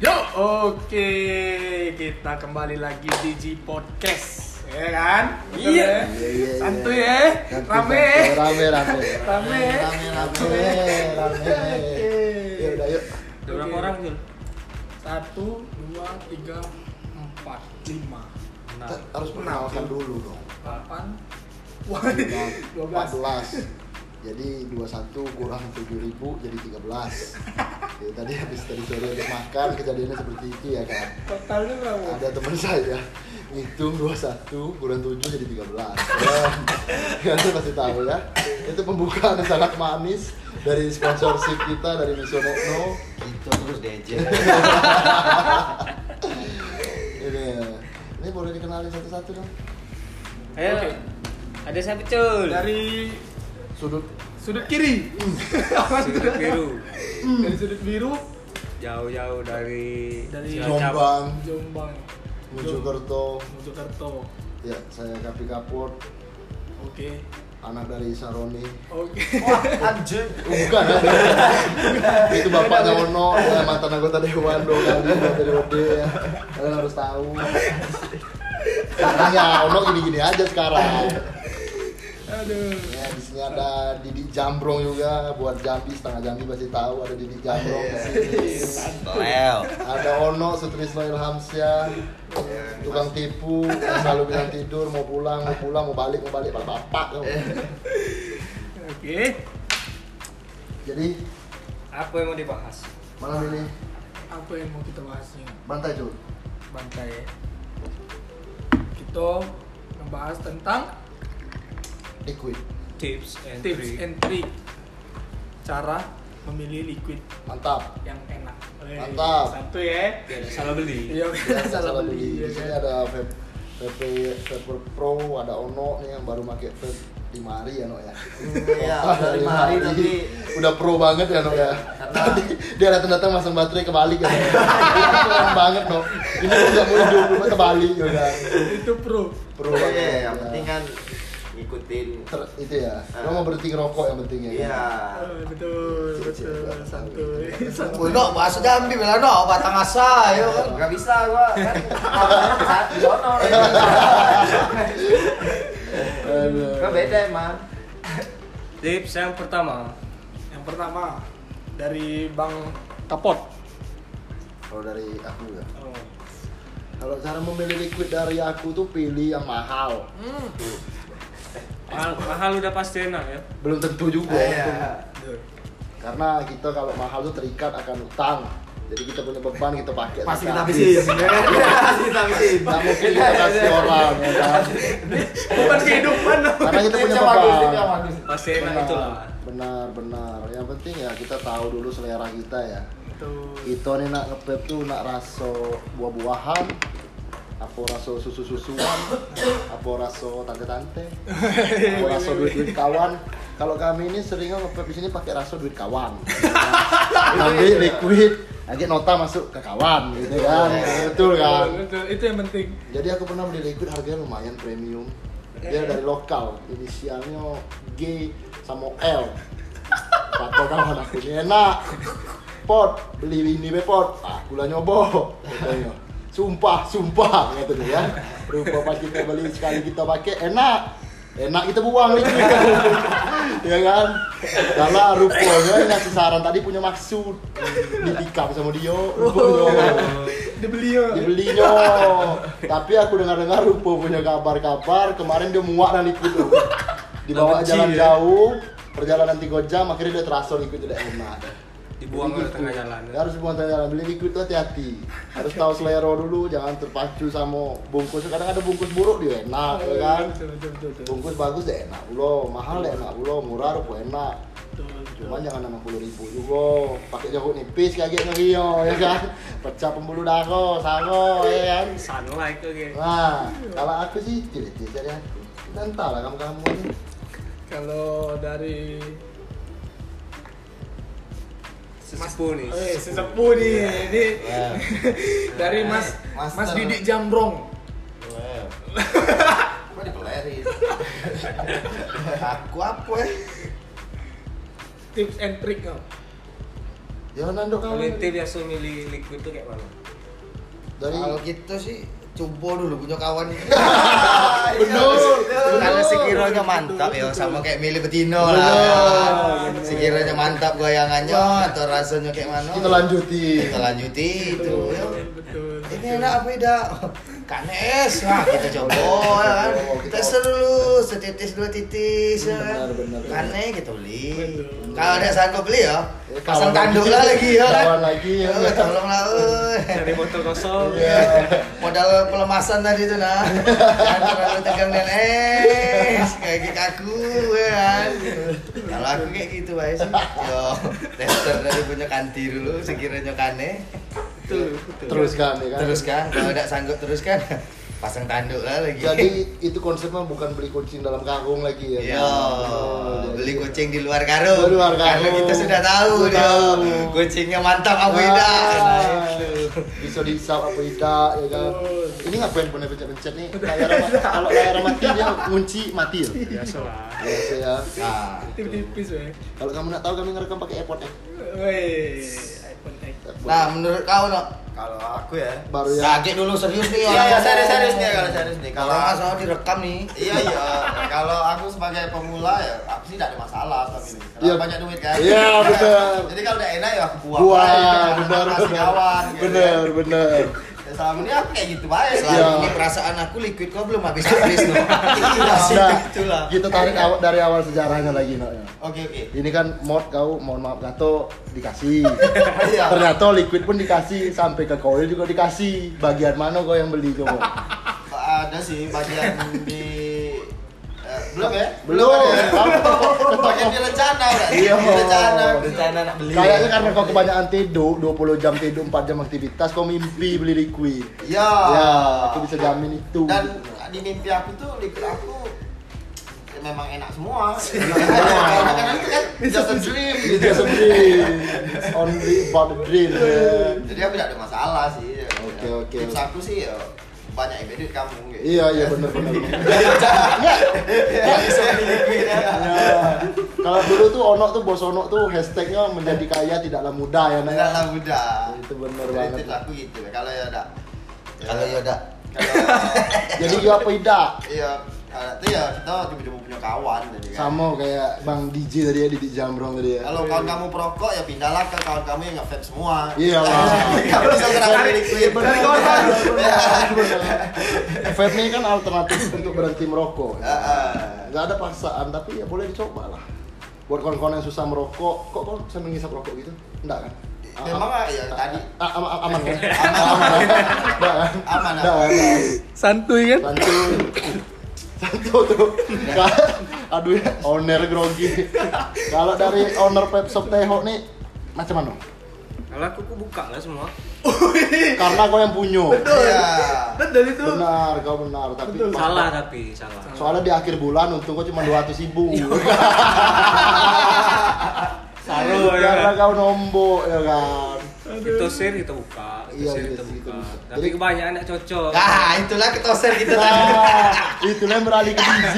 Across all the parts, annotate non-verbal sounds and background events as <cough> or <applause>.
Yo, oke, kita kembali lagi di G Podcast, ya kan? Iya. ya? Iya, iya, Santuy iya. ya, Santuy, rame, santuy. rame, rame, rame, rame, rame, rame. Ya udah yuk. Ada berapa orang Jul? Satu, dua, tiga, empat, lima, Kita harus perkenalkan dulu dong. delapan, <laughs> dua belas. 14. Jadi 21 kurang 7000 jadi 13. Ya, <laughs> tadi habis tadi sore untuk makan kejadiannya seperti itu ya kan. Totalnya berapa? Ada teman saya ngitung 21 kurang 7 jadi 13. Ya, Kalian pasti tahu ya. Itu pembukaan yang sangat manis dari sponsorship kita dari Misonekno. Itu terus DJ. <laughs> Ini ini boleh dikenalin satu-satu dong. Ayo. Oke. Ada siapa Cul? Dari Sudut sudut kiri, <laughs> Sudut biru. dari sudut biru, Jauh-jauh dari Dari. Jombang, Jombang, Mojokerto. Mojokerto. Ya, saya Kapi Kapur, Oke, anak dari Saroni. oke. <laughs> Anjing. Oh, bukan ya? itu bapaknya Ono ya mantan anggota dewan dong kali dari OD ya kalian harus tahu karena ya Ono gini-gini aja sekarang Aduh. ya di sini ada Didi Jambrong juga buat Jambi setengah Jambi pasti tahu ada Didi Jambrong di sini Lel. ada Ono Sutrisno Ilhamsyah tukang tipu yang selalu bilang tidur mau pulang mau pulang mau balik mau balik pada bapak Oke. jadi Apa yang mau dibahas? malam ini Apa yang mau kita bahasnya? bantai cuy Bantai. Kita membahas tentang liquid Tips and tips trick. and trick cara memilih liquid mantap yang enak. Wih, Mantap. Satu ya. Salah beli. Iya, Ya, salah beli. Di ya sini kan? ada vape VP Vapor Pro, ada Ono nih yang baru pakai vape lima hari ya No ya. Iya, Ah, udah lima hari tapi udah pro banget ya No ya. Tadi dia datang-datang masang baterai kebalik ya. Itu keren banget No. Ini udah mau hidup cuma kebalik ya kan. Itu pro. Pro Iya, banget. iya, yang ya. penting kan ngikutin. Ter- itu ya. Lo mau berhenti ngerokok yang penting ya. Iya. Oh, betul, betul. <laughs> Santuy. Wih, no, bahasa Jambi bilang no, batang asa, yo kan. Gak bisa gua kan saat di sono. Gak beda emang. Tips yang pertama. Yang pertama dari Bang Kapot. Kalau dari aku ya. Oh. Kalau cara memilih liquid dari aku tuh pilih yang mahal. Hmm. Mahal, mahal udah pasti enak ya. Belum tentu juga. Iya. karena kita kalau mahal tuh terikat akan utang jadi kita punya beban kita pakai Pasti sampai kita habis. <laughs> habisin. Pasti kita habisin. nggak mungkin kita kasih orang ya kan Bukan kehidupan. karena kita punya beban. Pasti enak benar itulah. benar benar yang penting ya kita tahu dulu selera kita ya Betul. kita nih nak ngepep tuh nak raso buah-buahan apa raso susu-susuan <coughs> apa raso tante-tante <laughs> apa raso duit-duit kawan. Kalau kami ini seringnya ngepep di sini pakai raso duit kawan. <laughs> Nanti liquid lagi nota masuk ke kawan gitu kan. Betul kan? Betul, Itu yang penting. jadi aku pernah beli liquid harganya lumayan premium. Dia dari lokal. Inisialnya G sama L. Kata kawan aku ini enak. Pot beli ini be pot. Ah gula nyobo. Katanya sumpah sumpah kata dia ya. Rupa pas kita beli sekali kita pakai. Enak. Enak kita buang liquid <laughs> ya kan? Karena rupanya ngasih saran tadi punya maksud. Di pick up sama dia rupanya Dibeli ya. dibelinya tapi aku dengar-dengar Rupo punya kabar-kabar kemarin dia muak dan ikut tuh. Dibawa jalan ya? jauh perjalanan tiga jam akhirnya dia terasa ikut tidak enak Dibuang ke gitu. tengah jalan. Ya, harus dibuang tengah jalan beli liquid tuh hati-hati harus tahu selera dulu jangan terpacu sama bungkus kadang ada bungkus buruk dia enak ya kan Betul, betul, betul, betul. bungkus bagus deh enak ulo mahal deh enak ulo murah rupo enak. Cuman jangan enam puluh ribu juga, pakai jahut nipis gitu Rio, ya kan? <laughs> Pecah pembuluh darah, sango, ya kan? Sunlight oke. Nah, kalau aku sih tidak tidak dari aku. Entahlah kamu kamu ini. Kalau dari Sesepuh nih. Eh, sesepuh nih. Ini Well. <laughs> dari Mas Master. Mas Didik Jambrong. Well. <laughs> Kok dipelerin? <laughs> Aku apa ya? Tips and trick Om. Ya nanduk Kalau ente biasa milih liquid tuh kayak mana? Dari Kalau kita sih coba dulu punya kawan. <laughs> bener. Kalau sekiranya mantap ya sama kayak milih betino lah. Sekiranya mantap goyangannya atau rasanya kayak mana. Kita lanjuti. Kita lanjuti itu. ya. Betul. Ini enak apa tidak? <laughs> Kanes, nah kita coba ya kan. Oh, kita- dulu, setitis dua titis ya Benar, kan. Kane kita beli. Kalau ada sanggup beli ya, Ya, pasang tanduk lagi. lah lagi ya kan. Kawan lagi, ya. Eh, Tolonglah, euy. Cari botol kosong. Iya. modal pelemasan tadi tuh nah terlalu tegang dan eh kayak gitu aku ya kan kalau aku kayak gitu aja sih yo tester dari punya kanti dulu sekiranya kane Teruskan ya kan. teruskan kalau tidak sanggup teruskan <laughs> pasang tanduk lah lagi Jadi <laughs> itu konsepnya bukan beli kucing dalam karung lagi ya. Yo, Oh, jadi- beli kucing di luar karung. Di luar Karena karung. kita sudah tahu Sudah dia tahu. kucingnya mantap apa Ah, tidak. Nah, itu. bisa disap apa tidak ya kan ini ngapain pernah pencet-pencet nih layar kalau layar mati dia kunci mati ya Biasa lah. biasa ya Nah, Tipis-tipis kalau kamu nak tahu kami ngerekam pakai iPhone X. nah menurut kau no, Kalau aku ya. baru ya kaget dulu serius nih Iya, iya serius serius nih kalau serius nih. Kalau Kalau nggak salah direkam nih. Iya iya. Kalau aku sebagai pemula ya aku sih tidak ada masalah sama ini. Karena Iya. banyak duit kan. Iya, benar. Jadi kalau udah enak ya aku buang. Buah, aja, benar, kasih benar. kawan. gitu. bener bener Ya, selama ini aku kayak gitu aja. Selama Iya. ini perasaan aku liquid kau belum habis habis. <laughs> Iya, nah itulah. kita tarik awal dari awal sejarahnya lagi no ya. Oke oke. ini kan mod kau mohon maaf Gato dikasih <laughs> Iya. ternyata liquid pun dikasih sampai ke koil juga dikasih bagian mana kau yang beli coba <laughs> Ada sih bagian di belum ya? belum ada ya? Kamu- Bagian di rencana. Iya. Rencana. Rencana nak beli. Kayaknya karena kau kebanyakan tidur, 20 jam tidur, 4 jam aktivitas, kau mimpi beli liquid. Ya. Ya, aku bisa jamin itu. Dan di mimpi aku tuh liquid aku memang enak semua. <laughs> Iya. Karena kan itu kan just a dream gitu. sendiri. It's only about the dream. Jadi aku tidak ada masalah sih. Oke, oke. Tips aku sih ya banyak yang duit kamu gitu. Iya, iya benar-benar. Ya, bisa beli liquid ya. Ya. Kalau dulu tuh Ono tuh bos Ono tuh hashtagnya menjadi kaya tidaklah mudah ya Nak. Tidaklah mudah. Itu Jadi banget. tips aku gitu. Kalau ya ada Kalau ya udah kalau <laughs> Jadi gua apa tidak? iya kalau itu ya kita tiba-tiba punya kawan jadi kan. Sama kayak Bang DJ tadi ya, Didi Jambrong tadi ya. Kalau kawan kamu perokok ya pindahlah ke kawan kamu yang nge-vape semua. <laughs> <laughs> Iya lah. Kamu bisa kenapa liquid. Bener, kawan baru. Vape ini kan alternatif untuk berhenti merokok. Heeh. Nggak ada paksaan, tapi ya boleh dicoba lah. Buat kawan-kawan yang susah merokok, kok kok sambil ngisap rokok gitu? Enggak kan? Memang ah, ya tadi aman kan? Aman. Aman kan? Enggak kan? Aman, aman. Santuy kan? Santuy. Santuy tuh. Aduh ya, owner grogi. Kalau dari owner Pep Shop Teho nih, macam mana? Kalau aku aku buka lah semua. Karena kau yang punya. Iya. Betul itu. Benar, kau benar. Tapi Betul. Salah tapi salah. Soalnya di akhir bulan untung kau cuma 200 ribu. <laughs> Saru ya. Karena kau nombok ya kan. Itu share kita buka, itu Iya, iya kita sih, itu buka. Tapi Jadi- kebanyakan yang cocok. Nah, itulah ketoser kita tadi. Nah, <laughs> itulah yang beralih ke DJ.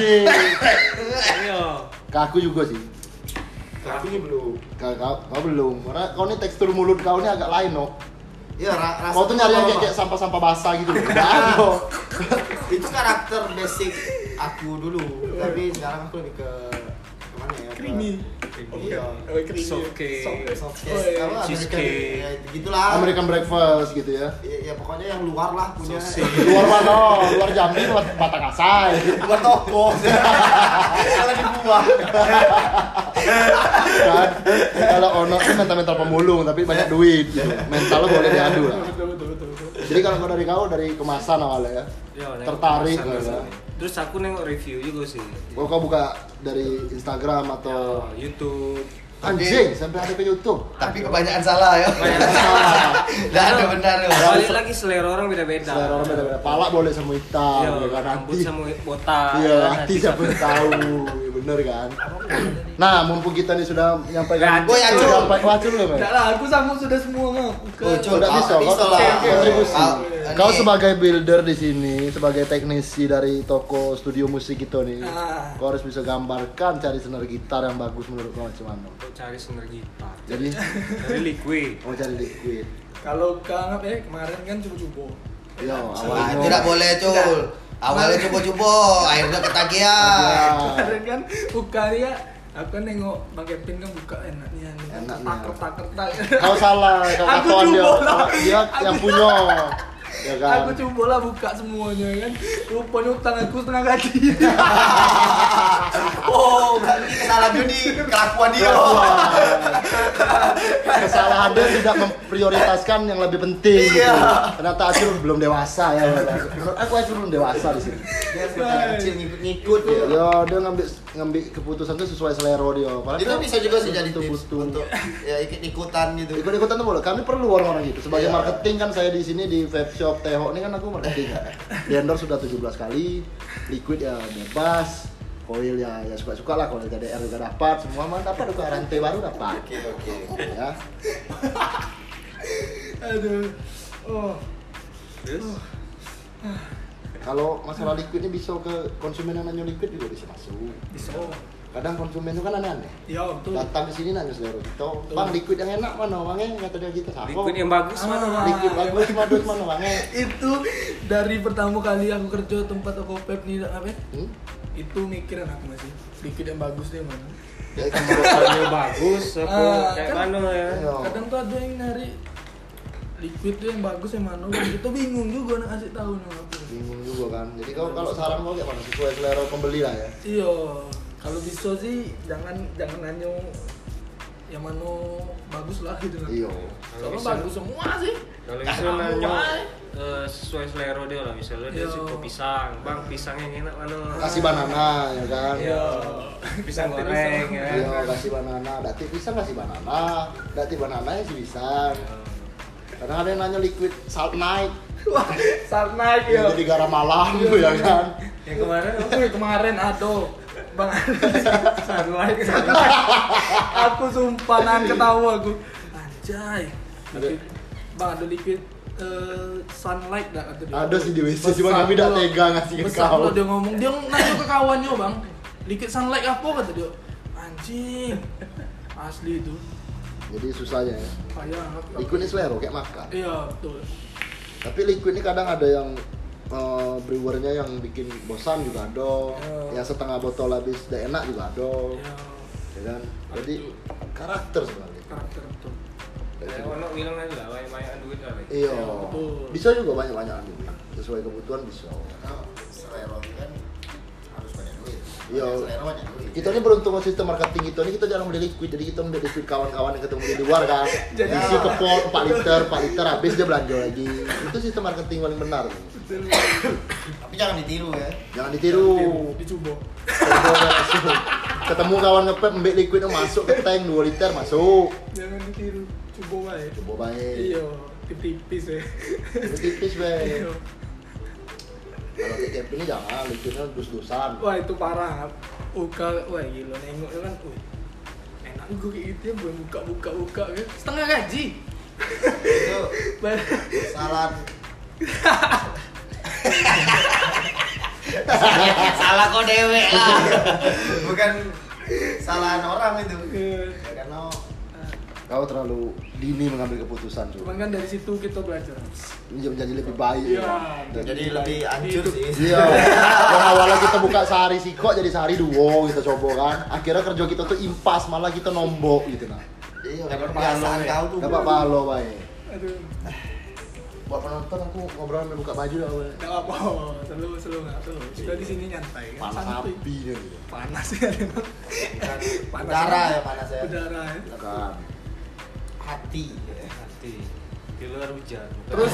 Iya. Ke aku juga sih. Tapi ini belum. Kau, kau, kau belum. Karena kau nih tekstur mulut kau ini agak lain, no. Iya, ra- rasa Kau tuh nyari yang kayak, sampah-sampah basah gitu. <laughs> Enggak ada. itu karakter basic aku dulu. Tapi sekarang aku lebih? Ke- Creamy. Iya. Oh, creamy. Softcake. Softcake. Softcake. Oh, iya. Kamu American, Cheesecake. ya, gitulah. American breakfast gitu ya. Ya, ya pokoknya yang luar lah punya. <laughs> Luar mana? Luar Jambi, luar Batang Asai. Luar toko. <laughs> Kalau dibuang. kan kalau ono tuh mental-mental pemulung tapi banyak duit gitu. mental lo boleh diadu lah Betul, betul, betul, betul. jadi kalau kau dari kau dari kemasan awalnya ya Iya, tertarik kemasan gitu ya. Terus aku nengok review juga sih. kau kau buka dari Instagram atau Ya, YouTube. anjing sampai ada ke YouTube Tapi kebanyakan salah ya. Kebanyakan <laughs> salah. Enggak ada benar. ya. Balik lagi selera orang beda-beda. selera orang beda-beda pala boleh sama hitam Iya, ya kan rambut sama botak. iya kan, hati siapa yang tahu Ya, bener kan nah mumpung kita nih sudah menyampaikan Gak ada. sudah sampai wacul loh Enggak lah, aku sambut sudah semua mah. Oh, Ke udah bisa, lah. kontribusi. Kau- sebagai builder di sini, sebagai teknisi dari toko studio musik itu nih, Ah. kau harus bisa gambarkan cari senar gitar yang bagus menurut kau macam mana. Untuk cari senar gitar. Jadi, Dari liquid. <laughs> mau cari liquid. Kalau kangen eh kemarin kan cubo-cubo. Yo, Nah, awalnya. tidak boleh cul. Awalnya coba-coba, akhirnya ketagihan. Kemarin kan buka dia aku nengok Bang Kevin kan buka enaknya nih. Enaknya. Kertak-kertak. Kau salah, kau Aku dia, dia yang punya. Ya kan? Aku coba lah buka semuanya kan. Rupanya utang aku setengah gaji. <laughs> Oh, berarti kesalahan dia di kelakuan dia. Wah. <laughs> Kesalahan dia tidak memprioritaskan yang lebih penting. Gitu. Iya. Ternyata Acil belum dewasa ya. <laughs> Aku Acil belum dewasa di sini. Dia seperti kecil ngikut-ngikut ya. Ya dia ngambil ngambil keputusan itu sesuai selera dia. Padahal Itu kan bisa juga sih jadi tips butuh-butuh. untuk ya ikut-ikutan gitu. Ikut-ikutan tuh boleh. Kami perlu orang-orang gitu. Sebagai Iya. marketing kan saya di sini di vape shop Teho ini kan aku marketing. kan. <laughs> Di endorse sudah 17 kali. Liquid ya bebas. Coil ya ya suka-suka lah kalau TDR juga dapat semua mah dapat juga rantai baru dapat Oke, oke. ya <laughs> Aduh. Oh. Terus kalau masalah liquid ini bisa ke konsumen yang nanya liquid juga bisa masuk Bisa. kadang konsumen itu kan aneh-aneh Ya betul. datang ke sini nanya selera kita bang liquid yang enak mana bangnya kata dia gitu sama liquid yang bagus Ah. mana Bang? liquid bagus bagus mana bangnya <laughs> itu dari pertama kali aku kerja tempat toko pep nih apa hmm? itu mikirin aku masih liquid yang bagus deh mana ya kan Kalau bagus apa Ah, kayak kan- mana ya? Iya. kadang tuh ada yang nyari liquid tuh yang bagus yang mana itu bingung juga nak kasih tahu nih aku bingung juga kan. Jadi kalau kalau saran kau kayak mana? Sesuai selera pembeli lah ya. Iya. Kalau bisa sih jangan jangan nanya yang mana bagus lah gitu kan. Iya. Soalnya bisa. bagus semua sih. Kalau bisa nanya eh, sesuai selera dia lah. Misalnya dia Iya. suka pisang, bang pisang yang enak mana? kasih banana ya kan? Iya. pisang goreng pisang. ya. iya kasih banana. Dati pisang kasih banana. Dati banana ya sih bisa kadang ada yang nanya liquid salt night wah saat naik ya yang jadi garam malam ya kan? Yang kemarin apa? Wih, kemarin aduh. Bang <laughs> Sunlight. aku sumpah nahan ketawa aku. Anjay. Bang ada liquid eh, sunlight dah kata dia. Ada sih di WC, cuma kami pula. tega ngasih ke Besar kau. dia ngomong. Dia nanya ke kawannya bang. Liquid sunlight apa kata dia. Anjing. Asli itu. Jadi susahnya ya. Payah liquid ini selera kayak makan. Iya betul tapi liquid ini kadang ada yang eh, brewernya yang bikin bosan juga ada. Iya. yang setengah botol habis udah enak juga ada. Ya. Ya kan? Jadi karakter sebenarnya karakter betul. Ono bilang aja lah, banyak duit lah. iya. Bisa juga banyak banyak sesuai kebutuhan bisa. Karena selera kan banyak Iya. Duit. kita ini beruntung sama sistem marketing kita ini kita jarang beli liquid jadi kita beli liquid kawan-kawan yang ketemu di luar kan. <laughs> Jadi- isi ke pot 4 liter 4 liter habis dia belanja lagi. Itu sistem marketing paling benar. Tapi jangan ditiru ya. jangan ditiru. Dicoba Coba masuk. ketemu kawan ngepet ambil liquid masuk ke tank 2 liter masuk. Jangan ditiru coba baik. Coba baik. Iya tipis ya. Tipis be Ini jangan liquidnya dus-dusan Wah itu parah. Uka, wah gila nengok itu kan, wih enak gue kayak gitu ya, bukan buka buka buka kan, setengah gaji. Itu <laughs> <laughs> salah salah kau dewek lah bukan kesalahan orang itu Iya. ya karena kau terlalu dini mengambil keputusan cuy Cuman kan dari situ kita belajar. ini menjadi lebih baik Iya. Dan- jadi lebih hancur sih Iya, <laughs> yang awalnya kita buka sehari sikok jadi sehari dua kita coba kan. Akhirnya kerja kita tuh impas malah kita nombok gitu nah. iya Dapat kebiasaan pahala, kau tuh Dapat palo baik. Aduh, Buat penonton aku ngobrol sampai buka baju dah. Bay. nggak apa, selalu selalu nggak selalu. Kita di sini nyantai kan, Panas api gitu. Panas ya. Panas udara ya panas ya Udara ya. Ya kan. Hati Hati. Di luar hujan. Terus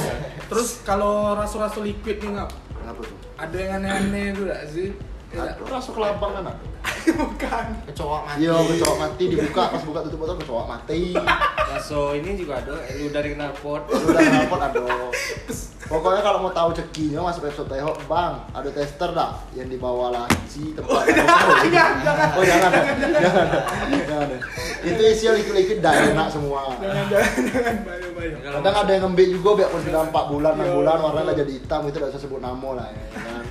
terus kalau rasu-rasu liquid nih ngap, Kenapa tuh? ada yang aneh-aneh itu nggak sih? Ya, Aduh, rasa kelabang kan <laughs> bukan. kecoak mati Iya, kecoak mati dibuka pas buka tutup botol kecoak mati. Bakso ini juga ada, lu dari knalpot. Lu udah knalpot ada. Pokoknya kalau mau tahu cekinya masuk website Teho, Bang, ada tester dah yang dibawa laci tempat. Oh, jangan, jangan. Oh, jangan. Jangan. Jangan. Itu isinya liquid-liquid dah enak semua. Jangan jangan jangan bayo bayo. Kadang ada yang ngambil juga biar pun sudah 4 bulan, 6 bulan warnanya jadi hitam itu tidak usah sebut nama lah ya kan.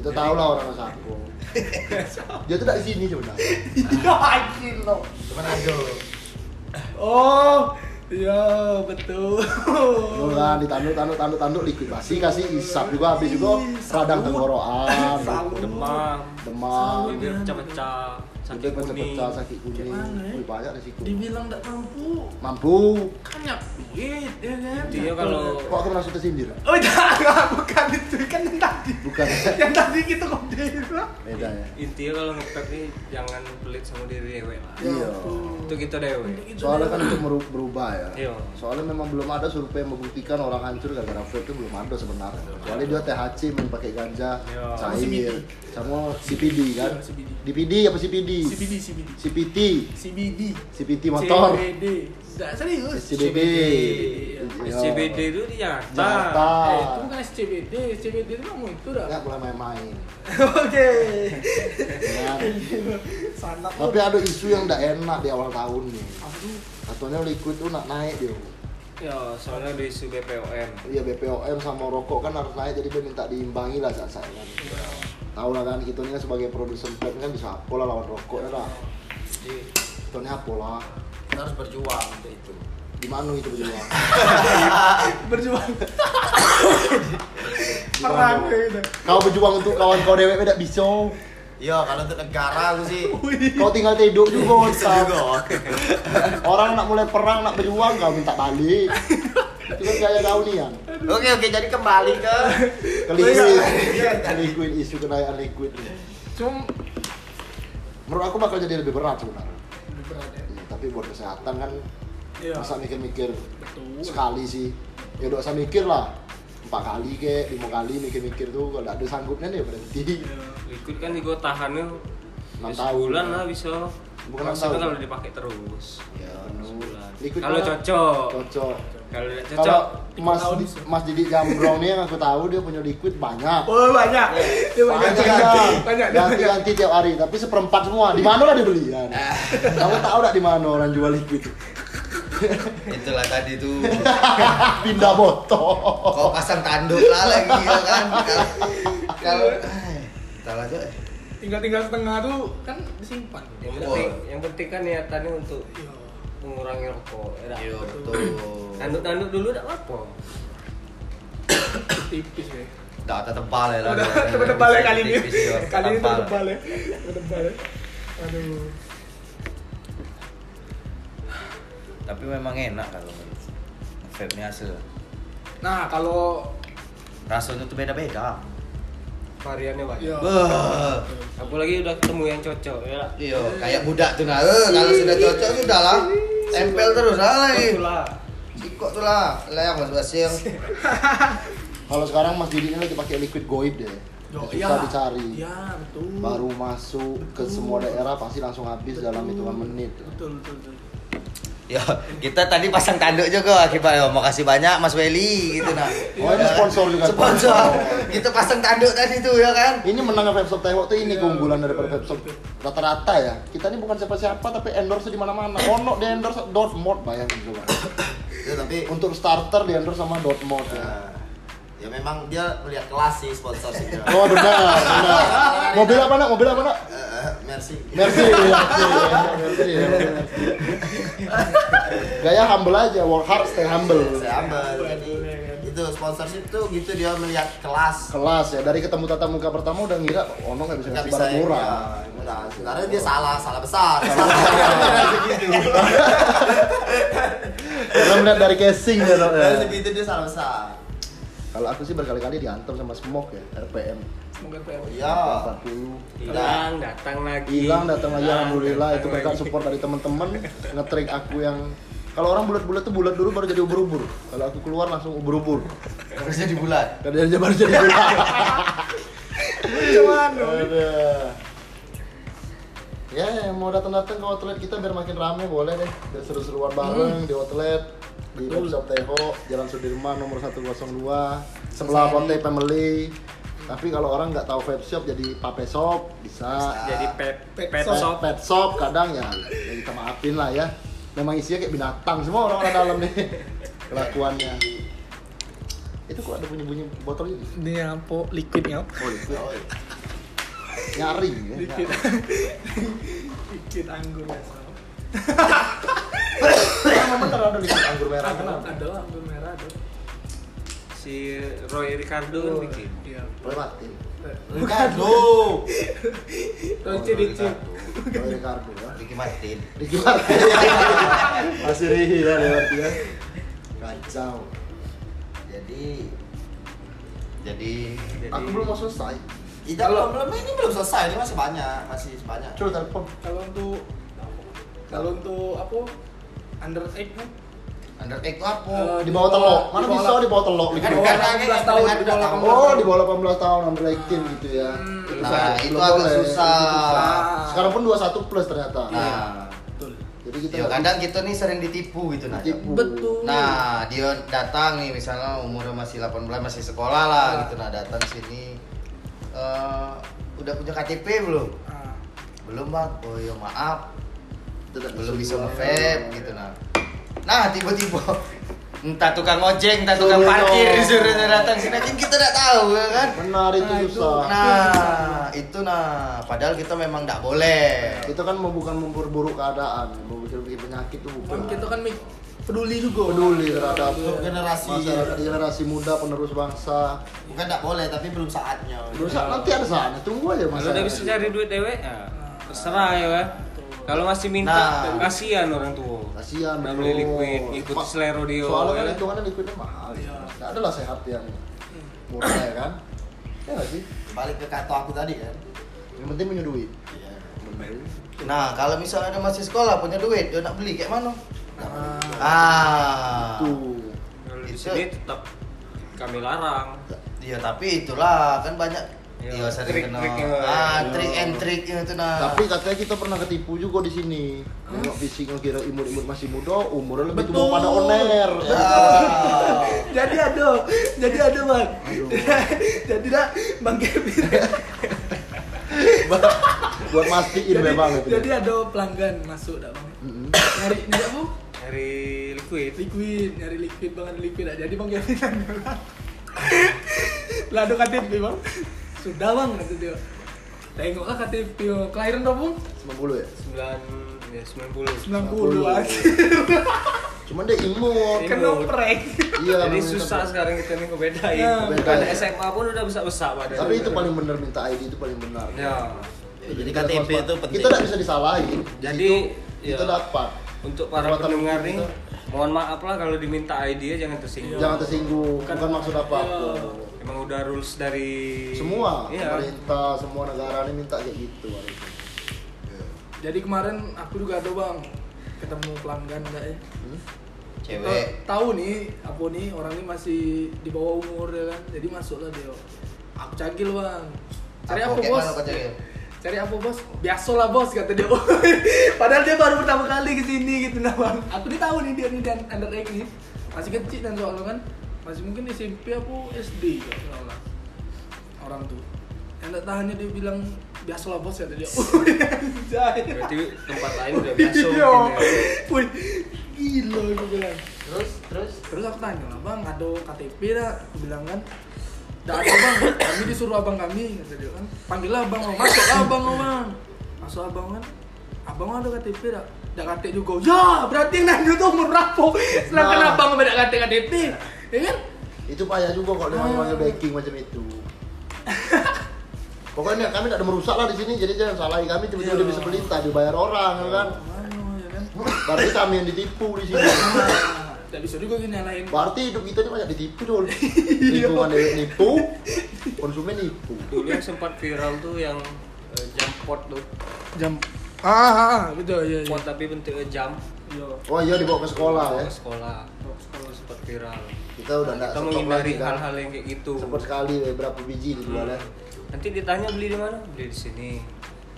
Kita tahu lah orang Sapo. <laughs> Dia tuh dari sini sebenarnya. Iya anjing lo. Cuman ada. Oh, iya betul. Lu kan ditanduk tanduk tanduk tanduk likuidasi kasih isap juga habis juga radang tenggorokan, demam demam, bibir pecah-pecah sakit sakit kuning pecah sakit kuning. Wih, banyak resiko. Dibilang tak mampu, Mampu. kan ya kan. Intinya kalau Kok aku merasa tersindir? Oh <laughs> jangan, bukan itu kan yang tadi. Bukan. Yang tadi kita kode Beda ya. intinya kalau ngepet nih jangan pelit sama diri dewe lah Iya. itu kita dewe Soalnya kan itu berubah ya. Iya. Soalnya memang belum ada survei yang membuktikan orang hancur gara-gara vape itu belum ada sebenarnya. Soalnya dia THC main pakai ganja, Iya. cair, sama CPD kan. Iya, CBD. DPD apa CPD? CBD CBD CPT, CBD CPT motor. CBD Enggak serius SCBD. Iya. SCBD itu di Jakarta Jakarta. Eh, itu bukan SCBD, SCBD itu kamu itu dah. Nggak boleh main-main. Oke. Kan? Tapi ada isu yang nggak enak di awal tahun nih. Aduh. Katanya liquid tuh nak naik dia. ya soalnya ada isu BPOM Iya BPOM sama rokok kan harus naik jadi dia minta diimbangi lah saat saya kan. Tahu lah kan kita ini kan sebagai produsen vape kan bisa apa lah lawan rokok ya lah. Jadi Kita ini apa lah. Kita harus berjuang untuk itu. Di mana itu berjuang? <laughs> Berjuang. Perang gitu. Kau berjuang untuk kawan kau dewek tidak bisa. Iya, kalau untuk negara aku sih Kau tinggal tidur juga. bisa Ustaz. juga. Orang nak mulai perang nak berjuang kau minta balik. Itu kan gaya kau nih yang. Oke, oke, jadi kembali ke Ke liquid. Ke liquid isu kenaikan liquid. Cuma Menurut aku bakal jadi lebih berat sebenarnya. Lebih berat ya. Tapi buat kesehatan kan Iya. masa mikir-mikir Betul. sekali sih ya udah usah mikir lah empat kali ke lima kali mikir-mikir tuh kalau ada sanggupnya nih berhenti Iya. liquid kan juga tahannya Enam tahun. lah bisa Bukan enam maksudnya tahun. kalau dipakai terus ya Liquid kalau cocok cocok kalau tidak kalau cocok mas Di- mas Didik Jambrong nih yang aku tahu dia punya liquid banyak Oh banyak. Dia banyak. banyak Banyak. Banyak. dia ganti banyak. ganti tiap hari tapi seperempat semua di mana lah dibeli kan <laughs> kamu tahu nggak di mana orang jual liquid <laughs> Itulah tadi tuh. <laughs> pindah botol Kau pasang tanduk lah lagi ya kan. Kalau kalau entar aja. Tinggal-tinggal setengah tuh kan disimpan. yang Oh. penting yang penting kan niatannya untuk Iya. mengurangi rokok ya Iya dah. betul. tanduk-tanduk dulu tidak apa Tipis ya. Tak tebal ya lah. Tebal ya kali ini. Iya. Kali ini Tebal. tebal ya. Tebal ya. Aduh. Tapi memang enak kalau vape ini hasil. Nah, kalau Rasanya tuh beda-beda. Variannya banyak Iya. Wah. apalagi udah ketemu yang cocok ya lah. Iya, kayak budak tuh nah. Eh, kalau sudah cocok sudah lah. Tempel terus lah lagi. Itulah. Sikok tuh lah. Lah yang masing-masing. <laughs> kalau sekarang mas Didik ini lagi pakai liquid goib deh Yo, susah iya. dicari Iya, betul. baru masuk ke Betul. semua daerah pasti langsung habis dalam hitungan menit Betul, betul, betul. Ya, kita tadi pasang tanduk juga akibat ya, makasih banyak Mas Weli gitu nah. Oh, ini sponsor juga. Sponsor. kita pasang tanduk tadi tuh ya kan. Ini menang Webshop Tewok tuh ini keunggulan daripada Webshop rata-rata ya. Kita ini bukan siapa-siapa tapi endorse di mana-mana. Ono di endorse Dortmund bayangin coba. Ya, tapi Untuk starter di endorse sama Dortmund ya. Ya memang dia melihat kelas sih sponsorshipnya. <laughs> Oh benar, benar. Mobil apa nak? Mobil apa nak? Eh, Mercy. Mercy, Mercy, Mercy, ya, Mercy. Gaya humble aja, work hard, stay humble. Saya ambil jadi itu sponsorship tuh gitu dia melihat kelas. Kelas ya, dari ketemu tatap muka pertama udah ngira, oh nggak bisa ngasih barang ya, murah. ya, murah. Sebenarnya dia salah, salah besar. <laughs> Karena melihat dari casing ya. Dari segi itu dia salah besar. Kalau aku sih berkali-kali diantar sama Smoke ya, RPM Semoga PM. Iya. 40 hilang datang lagi hilang datang lagi alhamdulillah itu berkat support dari teman-teman nge-track aku yang kalau orang bulat-bulat tuh bulat dulu baru jadi ubur-ubur kalau aku keluar langsung ubur-ubur Terus jadi bulat. dia baru jadi bulat <laughs> Cuman. Aduh. Ya yang mau datang-datang ke outlet kita biar makin rame boleh deh biar seru-seruan bareng di outlet di Betul. Webshop Teho Jalan Sudirman nomor 102 sebelah Ponte Family tapi kalau orang nggak tahu vape shop jadi pape shop bisa Jadi pet Pet pet shop. shop. pet shop kadang ya ya kita maafin lah ya memang isinya kayak binatang semua orang-orang dalam nih <laughs> kelakuannya itu kok ada bunyi-bunyi botol ini Ini apa? Liquid ya? oh liquid <laughs> nyaring ya Liquid. Liquid anggur ya. Sob. Emang bener ada liquid anggur merah Ada, kenapa? ada anggur merah ada. Si Roy Ricardo kan bikin. Iya. Boleh mati Ricardo. Roce dicip. Boleh Ricardo ya Ricky Martin. Ricky Martin <laughs> masih rihi lah lewat dia kacau Jadi jadi aku belum mau selesai Tidak belum belum ini belum selesai, ini masih banyak, masih banyak. coba telepon Kalau untuk kalau untuk apa? Under eight kan? under egg apa? Eh, di bawah telok mana di bawah bisa di bawah telok Kan bukan bawah lagi 18 tahun, dengan di bawah datang. 18 Oh, di bawah 18 tahun under 18 gitu ya. Hmm. Nah, itu agak susah. Ah. Sekarang pun 21 plus ternyata. Nah, Betul. Jadi kita ya kadang kita nih sering ditipu gitu nah. Ditipu. Betul. Nah, dia datang nih misalnya umurnya masih 18 masih sekolah lah Nah. gitu nah datang sini eh udah punya KTP belum? Ah. Belum, Bang. Oh, ya maaf. Tidak belum bisa nge-vape gitu nah. Nah, tiba-tiba <laughs> entah tukang ojek, entah tukang Suruh parkir dong. disuruh datang sini kan kita tidak tahu ya kan. Benar itu Nah, itu. susah. Nah, itu nah, padahal kita memang tidak boleh. Itu kan mau bukan memperburuk keadaan, mau bikin penyakit tuh bukan. Kan kita kan mik- peduli juga. peduli terhadap Untuk generasi. masyarakat generasi muda penerus bangsa. Bukan tidak boleh, tapi belum saatnya. Terus nanti ada saatnya, tunggu aja Kalau masa. udah bisa cari duit dewe ya terserah ya kan. Kalau masih minta Nah. kasihan orang tua. Kasihan Nggak beli liquid, ikut Ma- selero dia. Soalnya kan ya. hitungannya liquidnya mahal. Iya. Nggak ada lah sehat yang murah ya kan. Ya nggak sih? Balik ke kata aku tadi kan. Yang penting punya duit. Iya. Nah, kalau misalnya ada masih sekolah punya duit, dia nak beli kayak mana? Ah. Tuh. Kalau di Itu- sini tetap kami larang. Iya, tapi itulah kan banyak Iya, Iya, sering kena. trik-triknya. Ah, trik and trick itu nah. Tapi katanya kita pernah ketipu juga di sini. Nengok fisik ngira imut-imut masih muda, umurnya lebih tua pada oner. Ah. <laughs> jadi ada, jadi ada bang. Aduh. <laughs> jadi dah bang Kevin. Buat mastiin memang itu. jadi ada pelanggan masuk dah bang. Nyari nyari apa? Dari liquid. Liquid, nyari liquid banget liquid. Nah, jadi bang Kevin nanya lah. <laughs> Lah ada KTP bang. Sudah bang kata dia. Tengoklah KTP kelahiran berapa bang? 90 ya? 9 ya 90. 90 aja. Cuman dia imut. Kena prank. Iya, Jadi susah sekarang kita nih ngebedain. Ya, Bukan. SMA pun udah besar-besar badan. Tapi itu paling benar minta ID itu paling benar. Ya. Ya, jadi KTP itu penting. Kita tidak bisa disalahin. Jadi, Itu kita ya. dapat. Untuk para pendengar nih, mohon maaf lah kalau diminta ID ya jangan tersinggung. Jangan tersinggung, bukan, Bukan- maksud apa-apa. Iya. Emang udah rules dari Semua Iya. pemerintah, semua negara ini minta kayak gitu harusnya. Jadi kemarin aku juga ada bang ketemu pelanggan enggak ya? Hmm? Cewek. Tahu nih apa nih orang ini masih di bawah umur ya kan. Jadi masuklah dia. Aku cagil bang. Cari apa, kayak bos? Cari? Apa bos? Biasalah bos kata dia. <laughs> Padahal dia baru pertama kali ke sini gitu nah bang. Aku nih tahu nih dia nih dan under egg nih. Masih kecil dan soalnya kan masih mungkin SMP apa SD nggak salah. Orang tuh. Yang tak tahannya dia bilang biasalah bos kata dia. <laughs> Berarti tempat lain udah biasa Iya. ya. Wih, gila gue bilang. Terus, terus. Terus aku tanya lah bang, ada KTP dah? Aku bilang kan, Tidak ada bang, kami disuruh abang kami kata dia kan. Panggil abang, oh, masuk abang bang. Masuk abang kan, abang ada KTP dah? Tidak KTP juga. Ya, berarti yang nanya tuh umur berapa? Sedangkan Nah. abang tidak KTP KTP, ya kan? Itu payah juga kalau dia Ah. manggil backing macam itu. <laughs> Pokoknya kami tidak ada merusak lah di sini, jadi jangan salahi kami tiba-tiba Iya. dia bisa pelita dibayar orang ya kan. Mana ya kan? Berarti kami yang ditipu di sini. <laughs> Tidak bisa juga gini nyalain. Berarti hidup kita ini banyak ditipu. <laughs> Iya. Lingkungan dia nipu, konsumen nipu. dulu yang sempat viral tuh yang eh, jam pot tuh Jam. Ah, betul ya. pot tapi bentuknya jam Iya. Oh iya dibawa ke sekolah ya. ke sekolah sekolah sempat viral Kita udah enggak kita stok menghindari lagi kan. hal-hal yang kayak gitu Sempat sekali ya, berapa biji dijual ya. nanti ditanya beli di mana beli di sini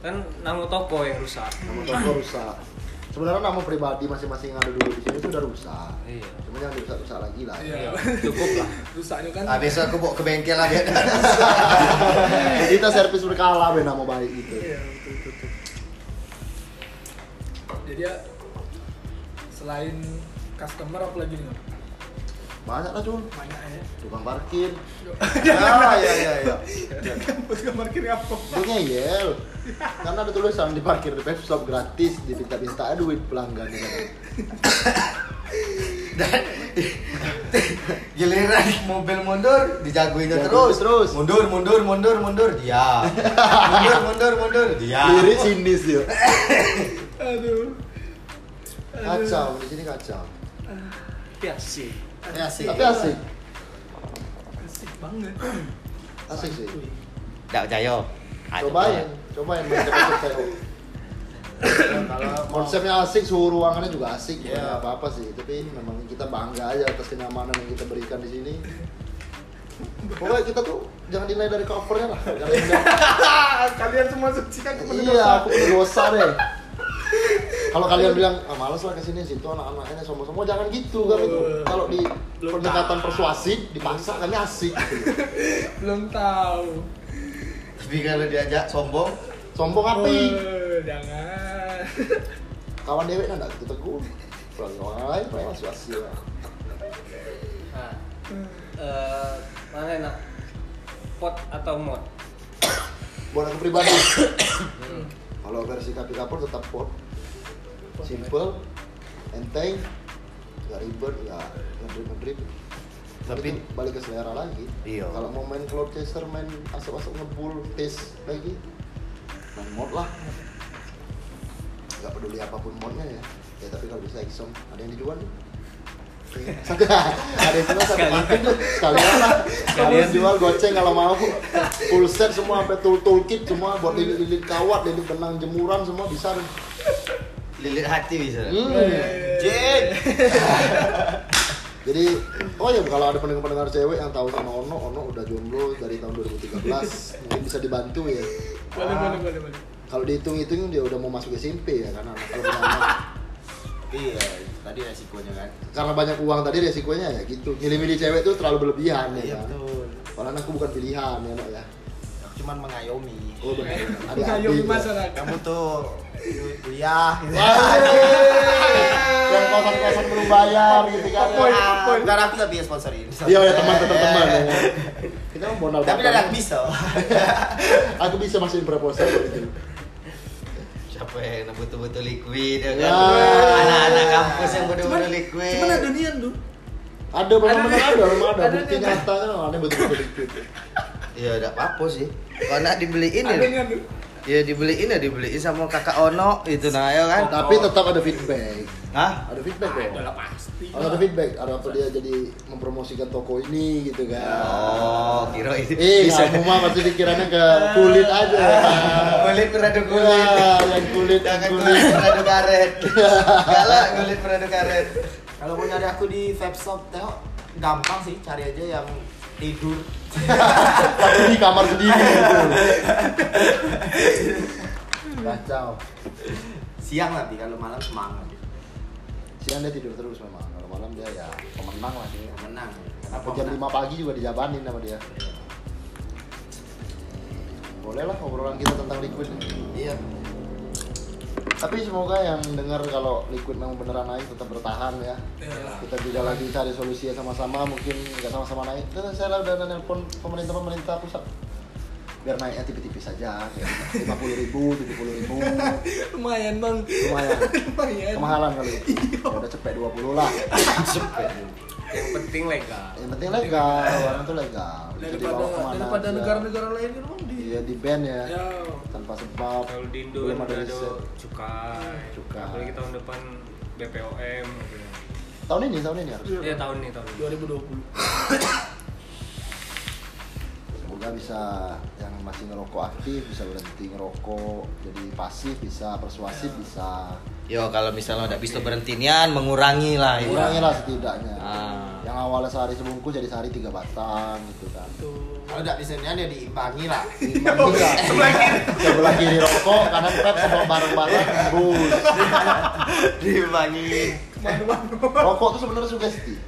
kan nama toko yang rusak Nama toko rusak. Sebenarnya nama pribadi masing-masing yang ada dulu di sini itu udah rusak Iya. cuma jangan dirusak-rusak lagi lah Iya. <laughs> Cukup lah. Rusaknya kan. Ah, besok aku bawa ke bengkel lah <laughs> biar jadi kita servis berkala be nama baik gitu Iya, betul, betul, betul. Jadi ya selain customer apa lagi nih? Banyak lah cun Banyak ya. tukang parkir <laughs> Ah, iya iya iya. Kampus ke parkir apa? itu ngeyel karena ada tulisan di parkir di Pepstop gratis diminta-minta duit pelanggan ya. Dan giliran mobil mundur dijagoinnya Ya, terus. terus. Mundur mundur mundur mundur dia. mundur mundur mundur dia. lirik sinis dia Aduh. kacau di sini kacau. Ya sih. Tapi asik. Asik. Banget. <clears throat> asik sih. Dak Jayo. cobain cobain main teo <laughs> Kalau konsepnya asik suhu ruangannya juga asik. Iya. bukan apa-apa sih. Tapi memang kita bangga aja atas kenyamanan yang kita berikan di sini. Pokoknya kita tuh jangan dinilai dari covernya lah. Jangan <laughs> Kalian semua sucikan kepada iya aku punya dosa deh kalau kalian bilang ah males lah ke sini situ anak-anaknya sombong-sombong jangan gitu kan itu kalau di pendekatan persuasif dipaksa kan asik. Belum tahu. Tapi kalau diajak sombong, sombong api Eh, jangan. kawan dewek kan enggak gitu tegur kalau orang lain paling masih asik lah Nah, eh, mana enak? Pot atau mod? buat aku pribadi kalau versi kaki kapur tetap pot simple enteng nggak ribet nggak ngedrip ngedrip. Tapi- tapi balik ke selera lagi. Iya. kalau mau main cloud chaser main asap-asap ngebul taste lagi main mod lah. Nggak peduli apa pun modnya ya. Ya tapi kalau bisa exom ada yang dijual nih Satu- ada yang jual satu paket tuh sekalian lah sekalian jual goceng kalau mau full set semua sampai tool toolkit semua buat lilit-lilit kawat lilit benang jemuran semua bisa lilit hati bisa. Hmm. Jin. Jadi, oh ya kalau ada pendengar-pendengar cewek yang tahu sama Ono, Ono udah jomblo dari tahun 2013, mungkin bisa dibantu ya. Boleh, boleh, boleh, boleh. Kalau dihitung-hitung dia udah mau masuk SMP ya, karena kalau. Iya, tadi resikonya kan. Karena banyak uang tadi resikonya ya gitu. Milih-milih cewek tuh terlalu berlebihan ya. Iya kan? betul. Kalau anakku bukan pilihan ya, Nok ya. Aku cuman mengayomi. Oh benar. Ada Mengayomi adik. ya. masyarakat. Kamu tuh duit kuliah gitu. <laughs> Yang kosan-kosan belum bayar gitu kan. Poin, ya. poin. Bukan aku tapi ya sponsorin. Iya ya teman tetap teman ya. <laughs> Kita mau modal Tapi aku bisa. <laughs> Aku bisa masukin proposal gitu. Siapa yang betul-betul liquid ya kan? Ya. Anak-anak kampus yang betul-betul liquid. Cuman ada nian tuh. Ada benar-benar Ada- ada, memang ada. ada Bukti nih. nyatanya ada betul-betul liquid. Ya enggak apa-apa sih. Kalau nak dibeliin Ada ya. Ya dibeliin ya dibeliin sama kakak Ono itu nah ya kan. Tapi tetap ada feedback. Hah? Ada feedback dong. Udah lah Kalau ada feedback, ada apa dia jadi mempromosikan toko ini gitu kan. Oh, kira ini Eh, bisa. mah pasti pikirannya ke kulit aja. <laughs> Kulit beradu Ya, kulit. yang kulit, yang kulit. kulit beradu karet. <laughs> Galak kulit beradu karet. Kalau mau nyari aku di webshop tengok gampang sih cari aja yang tidur. Tapi di kamar sendiri gitu. Kacau. Siang nanti kalau malam semangat. Siang dia tidur terus memang. Malam dia ya pemenang lah dia. Menang. Apa jam 5 pagi juga dijabanin sama dia. Boleh lah obrolan kita tentang liquid. Iya. Tapi semoga yang dengar kalau liquid memang beneran naik tetap bertahan ya. Iyalah. Kita juga lagi cari solusinya sama-sama, mungkin nggak sama-sama naik. Dan saya udah nelpon pemerintah pemerintah pusat biar naiknya tipis-tipis saja, lima puluh ribu, tujuh puluh ribu, <laughs> Lumayan bang. lumayan. <laughs> Lumayan. Kemahalan kali. <laughs> Ya udah cepet 20 lah. Yang penting legal. Yang penting legal, orang tuh legal. Daripada daripada negara-negara lain kan bang di. Iya di band ya, Ya. tanpa sebab. Kalau di Indo belum kan ada cukai. Cukai. Apalagi tahun depan BPOM. gitu. Tahun ini, tahun ini harus. Iya tahun ini tahun ini. 2020. Semoga bisa yang masih ngerokok aktif bisa berhenti ngerokok, jadi pasif bisa, persuasif bisa. Yo kalau misalnya udah bisa berhenti nian mengurangi lah. ya. Kurangi lah setidaknya. Ah. Yang awalnya sehari sebungkus jadi sehari tiga batang gitu kan. Tuh. Kalau tidak bisa nian ya diimbangi lah. Enggak. Sebelah kiri. Sebelah kiri rokok, kanan pep semua bareng-bareng bus. diimbangi. Rokok tuh sebenarnya sugesti.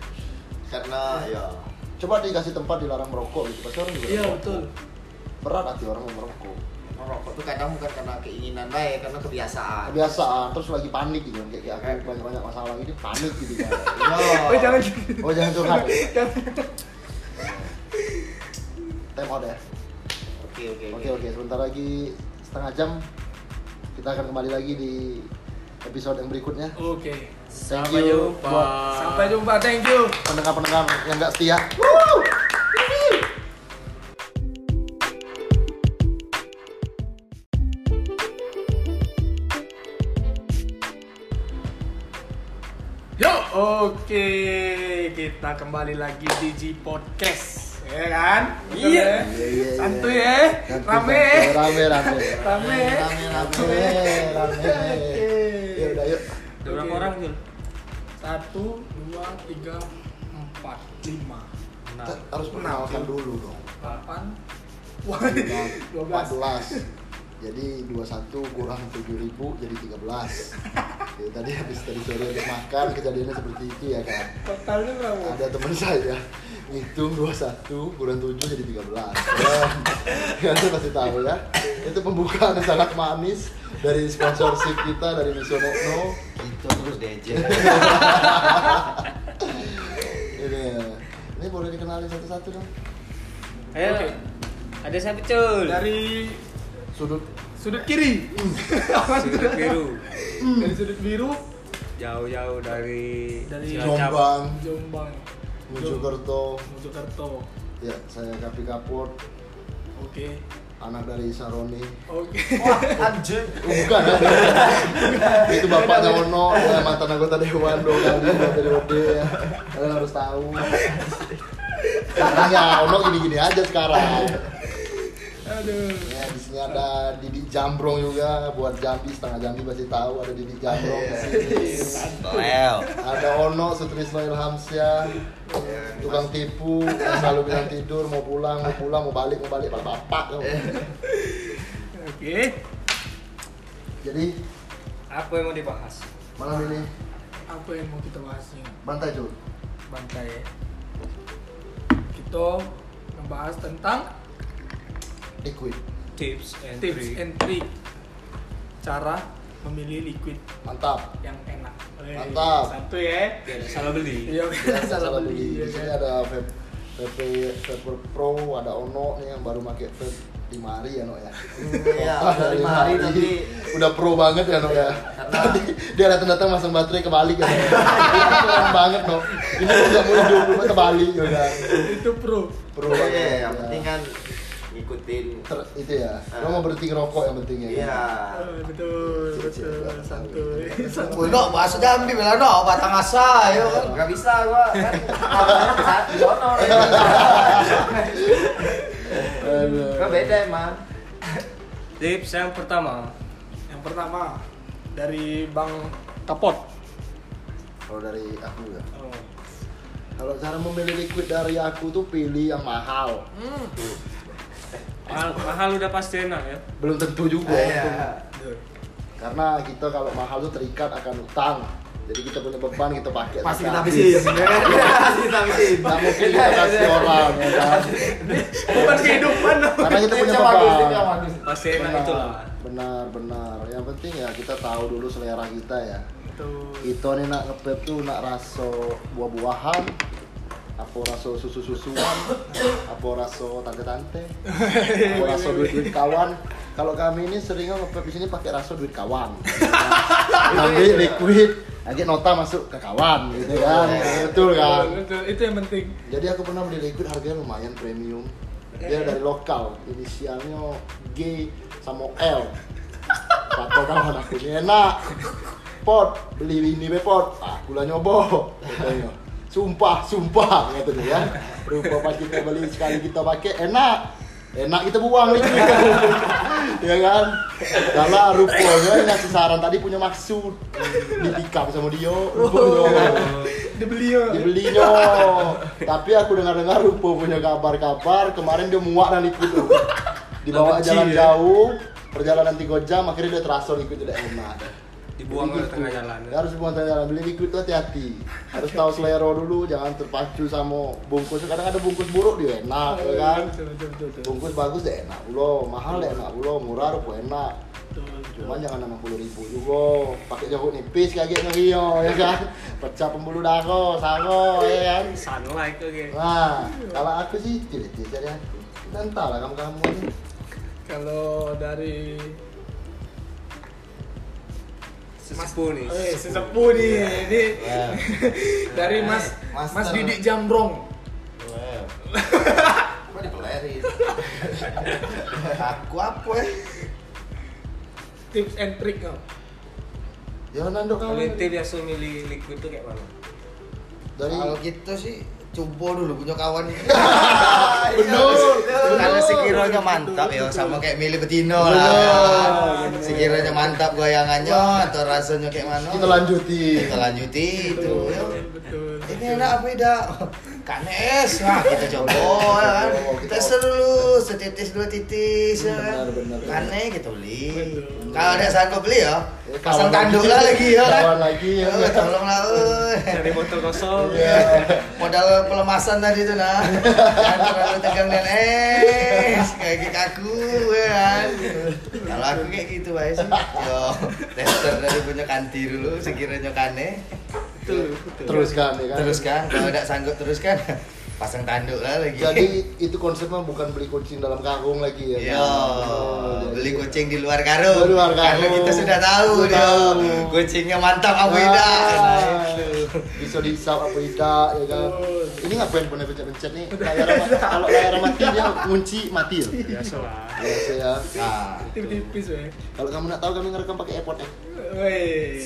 Karena ya Coba dikasih tempat dilarang merokok gitu, pasti orang juga. Iya betul. Berat hati orang mau merokok. merokok tuh kadang bukan karena keinginan baik, karena kebiasaan. Kebiasaan, terus lagi panik gitu kan, kayak kayak aku banyak-banyak masalah gitu, panik gitu kan. <laughs> Oh jangan. Oh jangan curhat. ya? <laughs> Time out ya. Oke oke Oke oke, sebentar lagi setengah jam kita akan kembali lagi di episode yang berikutnya. Oke. Thank Sampai you jumpa. buat Sampai jumpa. Thank you. pendengar-pendengar yang nggak setia. Yo, oke kita kembali lagi di G Podcast, ya kan? Iya. ya? Iya, iya, iya. Santuy ya, rame, rame, rame. rame, Rame, rame, rame. Ya udah yuk. Ada berapa orang, Jul? Satu, dua, tiga, empat, lima, Nah, harus perkenalkan dulu dong. delapan, dua belas. 14 jadi 21 kurang 7000 jadi 13 ya, <laughs> tadi habis tadi sore habis makan kejadiannya seperti itu ya kan? Totalnya berapa? ada teman saya ngitung 21 kurang 7 jadi 13 ya, kalian pasti tahu ya. Itu pembukaan yang sangat manis dari sponsorship kita dari Missionetno Itu terus DJ. ini ini boleh dikenalin satu-satu dong Ayo. Oke. Ada siapa, Cul? Dari sudut sudut kiri, Sudut biru. dari sudut biru, Jauh-jauh dari Dari. Jombang Jombang, Mojokerto Mojokerto. ya saya Kapi Kapot Oke, anak dari Saroni oke. Anjing. bukan <laughs> ya. Itu bapaknya Ono ya, mantan anggota Dewan dong kali dari OD ya. Kalian harus tahu. <laughs> Sekarang ya Ono gini-gini aja sekarang Aduh. ya di sini ada Didi Jambrong juga buat Jambi setengah Jambi pasti tahu ada Didi Jambrong di sini Well. ada Ono Sutrisno Ilhamsyah tukang tipu yang selalu bilang tidur mau pulang mau pulang mau balik mau balik bapak kamu. Oke. jadi Apa yang mau dibahas? malam ini Apa yang mau kita bahas nih? bantai Jul Bantai ya. Kita ngebahas tentang liquid Tips and tips trick. and trick cara memilih liquid mantap yang enak. Wih, Mantap. Satu ya. Tidak salah beli. Iya, Ya, salah beli. Di ya sini kan? ada vape VP Vapor Pro, ada Ono nih yang baru pakai vape 5 hari ya No ya. Iya, Ah, udah lima hari tapi udah pro banget ya No ya. Karena- Tadi dia datang-datang masang baterai kebalik ya. Keren banget No. Ini udah mau hidup cuma kebalik ya kan. Itu pro. Pro Iya, banget. Ngikutin. Ter- itu ya. Lo mau berhenti ngerokok yang penting ya. Iya. Oh, betul, betul, santuy. Wih, no, bahasa Jambi bela no, batang asa, yo kan. Gak bisa gua kan. Saat <laughs> di sono. Aduh. Gak beda emang. Tips yang pertama. Yang pertama dari Bang Kapot. Kalau dari aku ya. Oh. Kalau cara memilih liquid dari aku tuh pilih yang mahal. Hmm. Mahal, mahal udah pasti enak ya. Belum tentu juga. Iya. Aduh. Karena kita kalau mahal tuh terikat akan utang. Jadi kita punya beban kita pakai. Pasti kita habis. habisin. ya kan? <laughs> Pasti kita habisin. Nggak mungkin kita kasih orang ya kan. Bukan kehidupan. Karena kita punya beban. Pasti enak itulah. benar, benar. Yang penting ya kita tahu dulu selera kita ya. Betul. Kita nih nak ngepep tuh nak raso buah-buahan, apa raso susu-susuan, apa raso tante-tante, <laughs> apa raso duit-duit kawan. Kalau kami ini sering ngepep di sini pakai raso duit kawan. <laughs> Nanti liquid, lagi nota masuk ke kawan gitu kan. Betul kan? Betul, itu yang penting. Jadi aku pernah beli liquid harganya lumayan premium. Dia dari lokal, inisialnya G sama L. Kata kawan aku ini enak. Pot, beli ini be pot. Ah, gula nyobo. Sumpah, sumpah kata dia ya. Rupa pas kita beli sekali kita pakai enak. Enak kita buang liquid. <laughs> ya kan karena rupanya ngasih saran tadi punya maksud ditikam sama dia rupanya Dibeli ya. dibelinya tapi aku dengar-dengar rupa punya kabar-kabar kemarin dia muak dan ikut tuh dibawa jalan ya? jauh perjalanan 3 jam akhirnya dia terasa ikut tidak enak Dibuang ke tengah jalan. Ya, harus dibuang tengah jalan. Beli liquid tuh hati-hati. Harus tahu selera dulu jangan terpacu sama bungkus. Kadang ada bungkus buruk dia enak ya kan? Betul, betul, betul, betul. bungkus bagus deh enak ulo. Mahal deh enak ulo. Murah rupa enak. Cuman jangan enam puluh ribu juga. Pakai jeruk nipis kayak gitu Rio ya kan? <laughs> Pecah pembuluh darah sango ya kan? Sunlight ke gitu. nah kalau aku sih tidak tidak dari aku. Entah lah kamu kamu ini Kalau dari Sesepuh nih. Eh, sesepuh nih. Ini Wow. <laughs> dari Mas Master. Mas Didik Jambrong. Wow. <laughs> Kok dipelerin? <laughs> Aku apa ya? Tips and trick kau. ya nando Kalau kamu ente biasa milih liquid tuh kayak mana? dari Kalau gitu sih coba dulu punya kawan <laughs> bener. Kalau sekiranya mantap ya sama kayak milih betino lah. Sekiranya mantap goyangannya atau rasanya kayak mana? kita lanjuti. Kita lanjuti itu. ya. Betul. Ini enak apa tidak? <laughs> Kanes, nah kita coba ya kan. Kita dulu setitis dua titis ya kan. Benar, benar. Kane kita beli. Kalau ada sanggup beli ya, Ya, pasang tanduk lagi. lah lagi ya kan. Kawan lagi, ya. Tolonglah, eh. Dari botol kosong. Iya. <laughs> modal pelemasan tadi tuh nah jangan terlalu tegang dan es kayak gitu aku ya kan kalau aku kayak gitu baik sih yo tester dari punya kanti dulu sekiranya kane teruskan ya kan teruskan kalau tidak sanggup teruskan <laughs> pasang tanduk lah lagi jadi itu konsepnya bukan beli kucing dalam karung lagi ya Yo, Oh, jadi- beli kucing di luar karung. Di luar Karena karung. kita sudah tahu Sudah dia. tahu. Kucingnya mantap apa Ah, tidak. Nah, itu. <laughs> bisa disap apa tidak ya kan ini ngapain pernah pencet-pencet nih layar kalau layar mati dia kunci mati ya Biasa lah. biasa ya Nah, Tipis-tipis kalau kamu nak tahu kami ngerekam pakai iPhone X.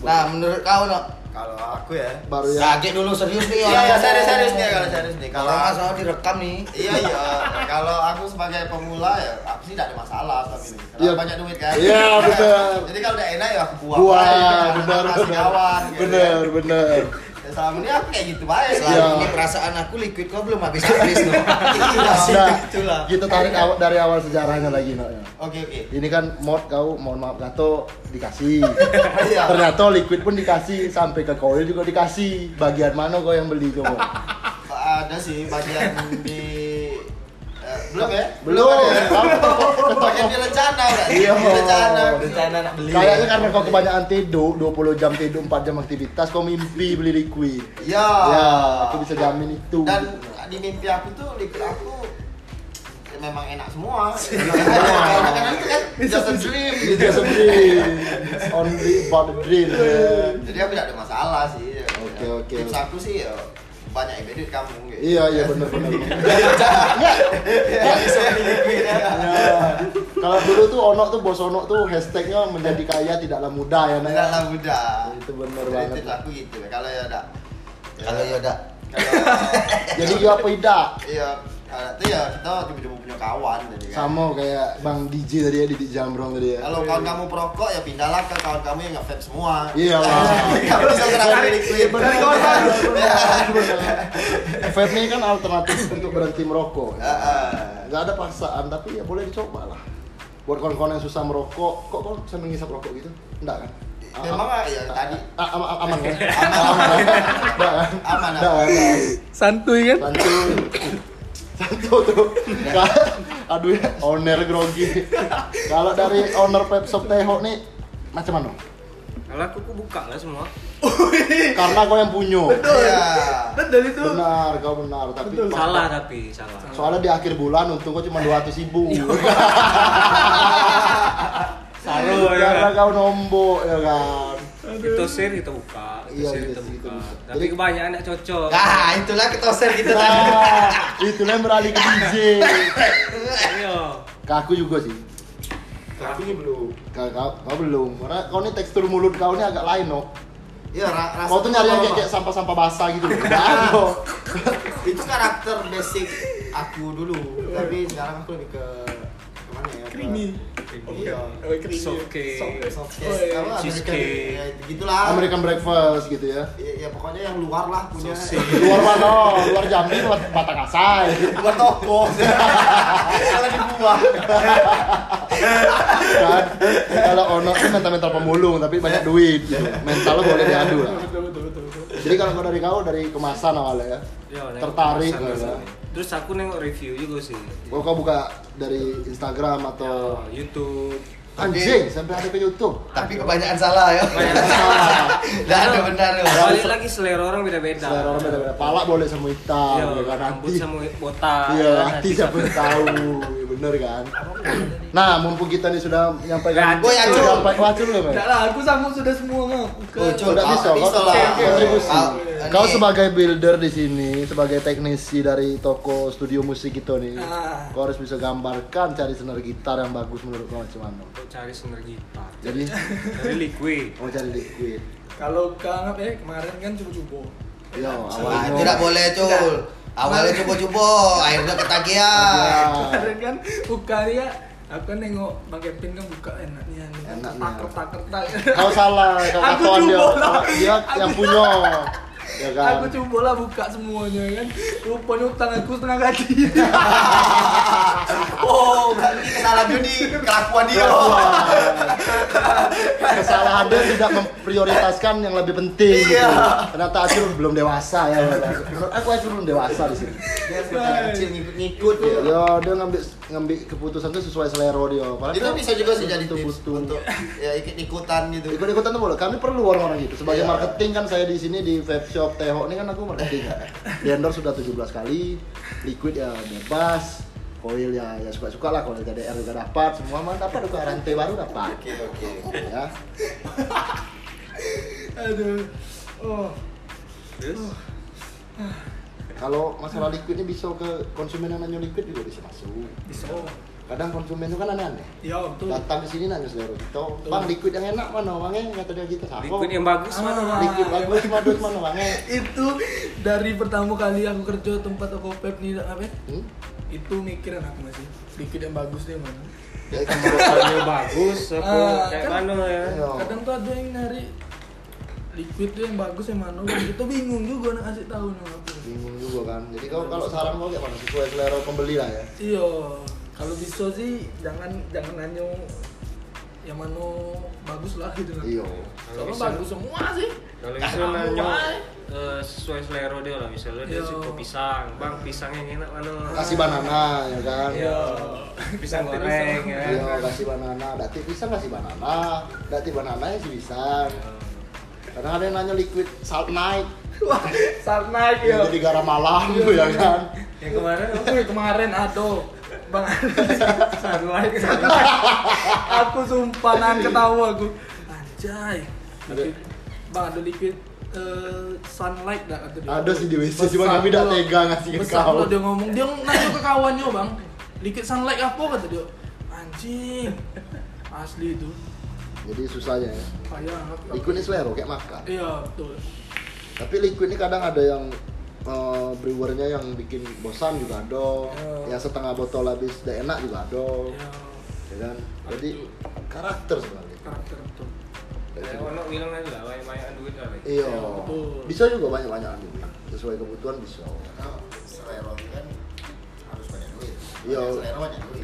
nah menurut kau no, Kalau aku ya. baru ya kaget dulu serius nih. Iya, orang iya ngomong. serius serius nih kalau serius nih. Kalau Kalau masalah direkam nih. Iya iya. Kalau aku sebagai pemula ya, aku sih tidak ada masalah sama ini. Karena Iya. banyak duit kan. Iya, benar. Jadi kalau udah enak ya aku buang. aja, benar kasih benar kawan. gitu. benar benar Ya, selama ini aku kayak gitu baik. Selama Iya. ini perasaan aku liquid kau belum habis habis no. <laughs> nah itulah. kita tarik awal dari awal sejarahnya lagi nak ya. Oke oke. ini kan mod kau mohon maaf gato dikasih <laughs> Iya. ternyata liquid pun dikasih sampai ke koil juga dikasih bagian mana kau yang beli coba <laughs> Ada sih bagian di belum ya? belum bagian di rencana kan? Iya. Di rencana. Rencana nak beli. Kayaknya karena kau kebanyakan tidur, 20 jam tidur, 4 jam aktivitas, kau mimpi beli liquid. Ya. Ya, aku bisa jamin itu. Dan di mimpi aku tuh liquid aku ya memang enak semua. <laughs> Karena itu kan just a dream It's gitu. just a dream. Only about the dream. Jadi aku tidak ada masalah sih. Oke, oke. Tips aku sih ya banyak yang duit kamu gitu. Iya, iya benar benar. <laughs> Ya, bisa ya. Ya. Kalau dulu tuh ono tuh bos ono tuh hashtagnya menjadi kaya tidaklah mudah ya Nak. Tidaklah mudah. Itu Jadi banget. tips aku gitu. Kalau ya ada Kalau ya kalau <laughs> Jadi gua apa tidak? iya itu ya kita tiba-tiba punya kawan jadi kan. Sama kayak Bang DJ tadi ya, Didi Jambrong tadi ya. Kalau kawan kamu perokok ya pindahlah ke kawan kamu yang nge-vape semua. Iya lah. <laughs> Kamu bisa kenapa liquid. Dari kawan. Vape ini kan alternatif untuk berhenti merokok. Heeh. Gak ada paksaan, tapi ya boleh dicoba lah. Buat kawan-kawan yang susah merokok, kok kok sambil ngisap rokok gitu? Enggak kan? Memang ah, ya tadi Ah, <laughs> aman, aman kan? Aman. aman kan? Kan? Aman, Enggak kan? Santuy kan? Santu tuh. Aduh ya, owner grogi. Kalau dari owner Pep Shop Teho nih, macam mana? Kalau aku aku buka lah semua. Karena kau yang punya. Iya. Betul itu. Benar, kau benar. Tapi Betul. Salah tapi salah. Soalnya di akhir bulan untung kau cuma 200 ribu. <laughs> Salah Karena ya. kau nombok ya kan. Itu kita buka, itu Iya, iya itu buka. Tapi Jadi- kebanyakan tidak cocok. Nah, itulah ketoser kita tadi. Nah, itulah beralih ke DJ. Iya. Aku juga sih. Tapi ini belum. Kau, kau, kau belum. Karena kau nih tekstur mulut kau ini agak lain, no. Iya, ra- rasa Kau tuh nyari yang kayak, kayak sampah-sampah basah gitu. ada. itu karakter basic aku dulu. Tapi sekarang aku lebih ke ya? ke- Creamy. Iya. Oh, creamy. Soft cake. Soft Oh, cake, iya. apa. American, ya, gitulah. American breakfast gitu ya. Ya, ya pokoknya yang luar lah punya. <laughs> Luar mana? Luar Jambi, luar Batang Asai. Luar toko. <laughs> Kalau dibuang. kan kalau ono itu mental mental pemulung tapi banyak duit gitu. mentalnya boleh diadu lah Betul, betul, betul, betul. jadi kalau dari kau dari kemasan awalnya ya Ya, nengok tertarik kemasan gitu. Terus aku nengok review juga sih. kau kau buka dari Instagram atau Oh, YouTube. anjing sampai ada ke YouTube Tapi kebanyakan salah ya. Banyak <laughs> salah Tidak ada benar ya. Balik lagi selera orang beda-beda. selera orang beda-beda pala boleh sama hitam Iya, ya kan rambut sama botak. iya ya kan? hati siapa yang tahu Ya, bener kan nah mumpung kita nih sudah menyampaikan Boy, Acul. sampai wacul loh Enggak lah, aku sanggup sudah semua nggak. Oh, Cul, Udah kau- bisa, bisa lah. kontribusi. Kau- Kau ini- sebagai builder di sini, sebagai teknisi dari toko studio musik itu nih, Ah. kau harus bisa gambarkan cari senar gitar yang bagus menurut kau macam mana. Untuk cari senar gitar. Jadi, Dari liquid. mau cari liquid. Kalau kangen ya kemarin kan coba-coba. Yo, Ah, awalnya. tidak boleh cul. Awalnya coba-coba, akhirnya ketagihan. Ya. Kemarin kan buka dia, aku kan nengok Bang Kevin kan buka enaknya nih. Enaknya. Tak kertak Kau salah, kau Aku dia, dia yang punya. Ya kan? Aku coba lah buka semuanya kan. Rupanya utang aku setengah gaji. <laughs> Oh, berarti kesalahan judi kelakuan dia. Kesalahan dia tidak memprioritaskan yang lebih penting. gitu. Iya. Ternyata Acil belum dewasa ya. Aku Acil belum dewasa di sini. Dia kecil ngikut-ngikut ya. Ya, dia ngambil ngambil keputusan itu sesuai selera dia. Padahal Itu kan bisa juga sih jadi tips butuh. untuk ya ikut-ikutan gitu. Ikut-ikutan tuh boleh. Kami perlu orang-orang gitu. Sebagai Iya. marketing kan saya di sini di vape shop Teho ini kan aku marketing. di endorse sudah 17 kali. Liquid ya bebas. Coil ya ya suka-suka lah kalau TDR juga dapat. Semua mah dapat juga rantai baru dapat. Oke oke. Ya. Aduh. Oh. Terus Kalau masalah liquid ini bisa ke konsumen yang nanya liquid juga bisa masuk. Bisa. Kadang konsumen itu kan aneh-aneh. Ya betul. Datang ke sini nanya selera kita, bang liquid yang enak mana bangnya kata dia kita sama. liquid yang bagus mana? Ah. Bang? liquid bagus bagus mana bangnya. <laughs> itu dari pertama kali aku kerja tempat toko vape nih apa? Hmm? Itu mikirin aku masih. Liquid yang bagus deh mana? Ya Rasanya <laughs> bagus apa Ah, kayak kan- mana ya? Iya. Kadang tuh ada yang nyari liquid tuh yang bagus yang mana? <clears throat> Kita bingung juga nak kasih tahu nih aku. bingung juga kan. Jadi kalau kalau saran mau kayak mana sesuai selera pembeli lah ya. Iya, kalau bisa sih jangan jangan nanya yang mana bagus lah gitu lah. Iya. Soalnya bisa. bagus semua sih. Kalau nanya aja. eh, sesuai selera dia lah misalnya dia Iya. suka pisang, bang pisang yang enak mana? Kasih banana ya kan. Iya. Pisang goreng ya. Iya, kasih banana. Dati pisang kasih banana. Dati banana ya sih pisang. Kadang ada yang nanya liquid salt night. Wah, saat naik ya. Yang jadi garam malam ya kan. Yang kemarin apa? Wih, kemarin aduh Bang. Sunlight. aku sumpah nahan ketawa aku. Anjay. Liquid, bang ada liquid eh, sunlight dah kata dia? Ada sih di WC, cuma kami tidak tega ngasih ke kau. dia ngomong dia nanya ke kawannya bang. Liquid sunlight apa kata dia? Anjing. Asli itu. Jadi susahnya ya. payah Liquid ini selera kayak makan. iya betul. Tapi liquid ini kadang ada yang eh, brewernya yang bikin bosan juga ada. Ya. Yang setengah botol habis udah enak juga ada. ya Ya kan? Jadi karakter sebenarnya. karakter betul Ya, ono bilang aja lah, banyak duit lah. Iya. Bisa juga banyak-banyak duit. Sesuai kebutuhan bisa. Karena selera kan. Iya. Duit.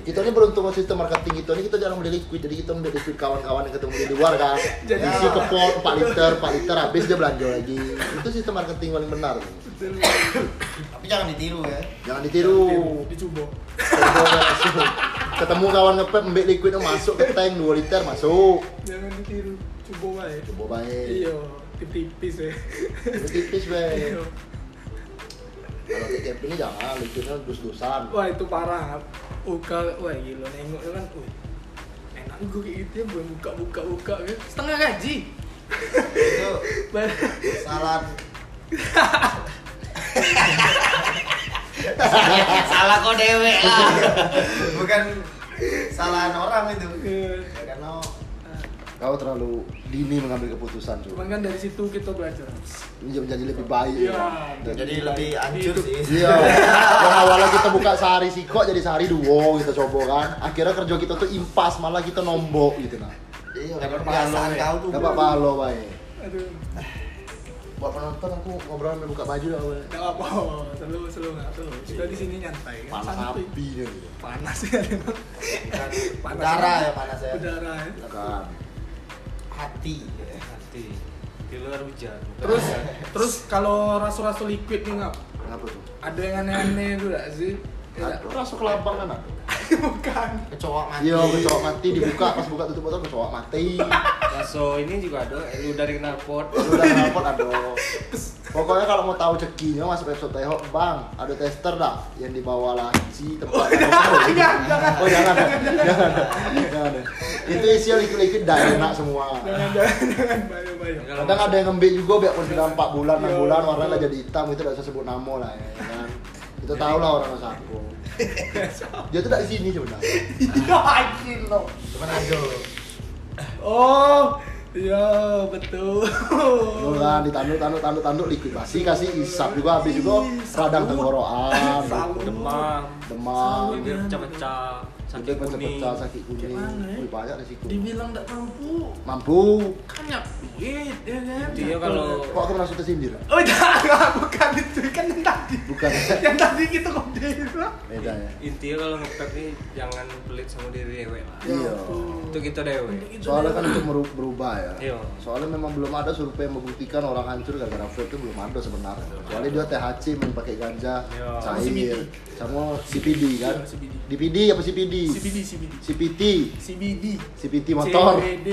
Kita ini beruntung sama sistem marketing kita ini kita jarang beli liquid jadi kita beli liquid kawan-kawan yang ketemu di luar kan. <laughs> Jadi- isi ke pot 4 liter, 4 liter habis dia belanja lagi. Itu sistem marketing paling benar. Tapi jangan ditiru ya. Jangan ditiru. dicoba Coba langsung. Ketemu kawan ngepep mbek liquid masuk ke tank 2 liter masuk. jangan ditiru coba baik Coba baik. iya tipis ya Itu tipis be. Iya. Kalau kayak ini jangan liquidnya dus-dusan. Wah itu parah. Uka, wah gila nengok kan, wih enak gue kayak gitu ya, belum buka buka buka kan, setengah gaji. Itu salah Salah kok dewek lah. bukan kesalahan orang itu. Ya, Kau terlalu dini mengambil keputusan Cuman cuy. kan dari situ kita belajar. Menjadi lebih baik. Iya. Dan- Jadi lebih hancur sih. Iya. <laughs> Yang awalnya kita buka sehari siko jadi sehari duo kita coba kan. Akhirnya kerja kita tuh impas malah kita nombok gitu nah. Iya, Dapat perasaan kau tuh. Dapat palo baik. Aduh. Buat penonton aku ngobrol sambil buka baju dah. Boy. Enggak apa, selalu selalu enggak selalu. Kita di sini nyantai kan. Panas api dia gitu. Panas ya memang. Panas udara ya. ya panas ya. Udara ya. Kan. Hati. Hati. Di luar hujan. Terus <laughs> terus kalau rasu-rasu liquid nih tuh? ada yang aneh-aneh itu enggak sih? Ya, Aku rasa kelabang kan aku. <laughs> bukan. Kecoak mati. Iya, kecoak mati dibuka pas buka tutup botol kecoak mati. Bakso ini juga ada, lu dari knalpot. Udah knalpot aduh. Pokoknya kalau mau tahu cekinya masuk episode Teho, Bang, ada tester dah yang dibawa laci tempat <laughs> Jangan, jangan. Oh jangan, jangan, jangan, Itu isinya liquid-liquid dah enak semua. Jangan jangan jangan bayo bayo. Kadang ada yang ngembil juga biar pun sudah 4 bulan, 6 Iya, bulan warnanya jadi hitam itu tidak usah sebut nama lah ya kan. Kita tahu lah orang Sapo. <laughs> Dia tuh dari sini sebenarnya. Iya, gila. Cuman ada. Oh, iya betul. Kan ditanduk, tanduk, tanduk, tanduk liquid basi kasih isap juga habis juga radang tenggorokan. Demam. demam, Bibir pecah-pecah. Sakit sakit kuning. pecah, sakit kuning. Ya? Wih, banyak resiko. Dibilang enggak mampu, Mampu. kan nyak duit ya kan. Intinya kalau Kok aku merasa tersindir? Oh, <laughs> jangan, bukan itu kan yang tadi. Bukan. <laughs> Yang tadi kita kode Beda ya. intinya kalau ngepet nih jangan pelit sama diri dewe lah. Iya. Itu kita dewe. Soalnya kan untuk meru- berubah ya. Iya. Soalnya memang belum ada survei yang membuktikan orang hancur gara-gara vape itu belum ada sebenarnya. Kecuali dia THC main pakai ganja, Iya. cair, sama CPD kan. Iya, CBD. DPD apa CPD? CBD CBD CPT, CBD CPT motor, CBD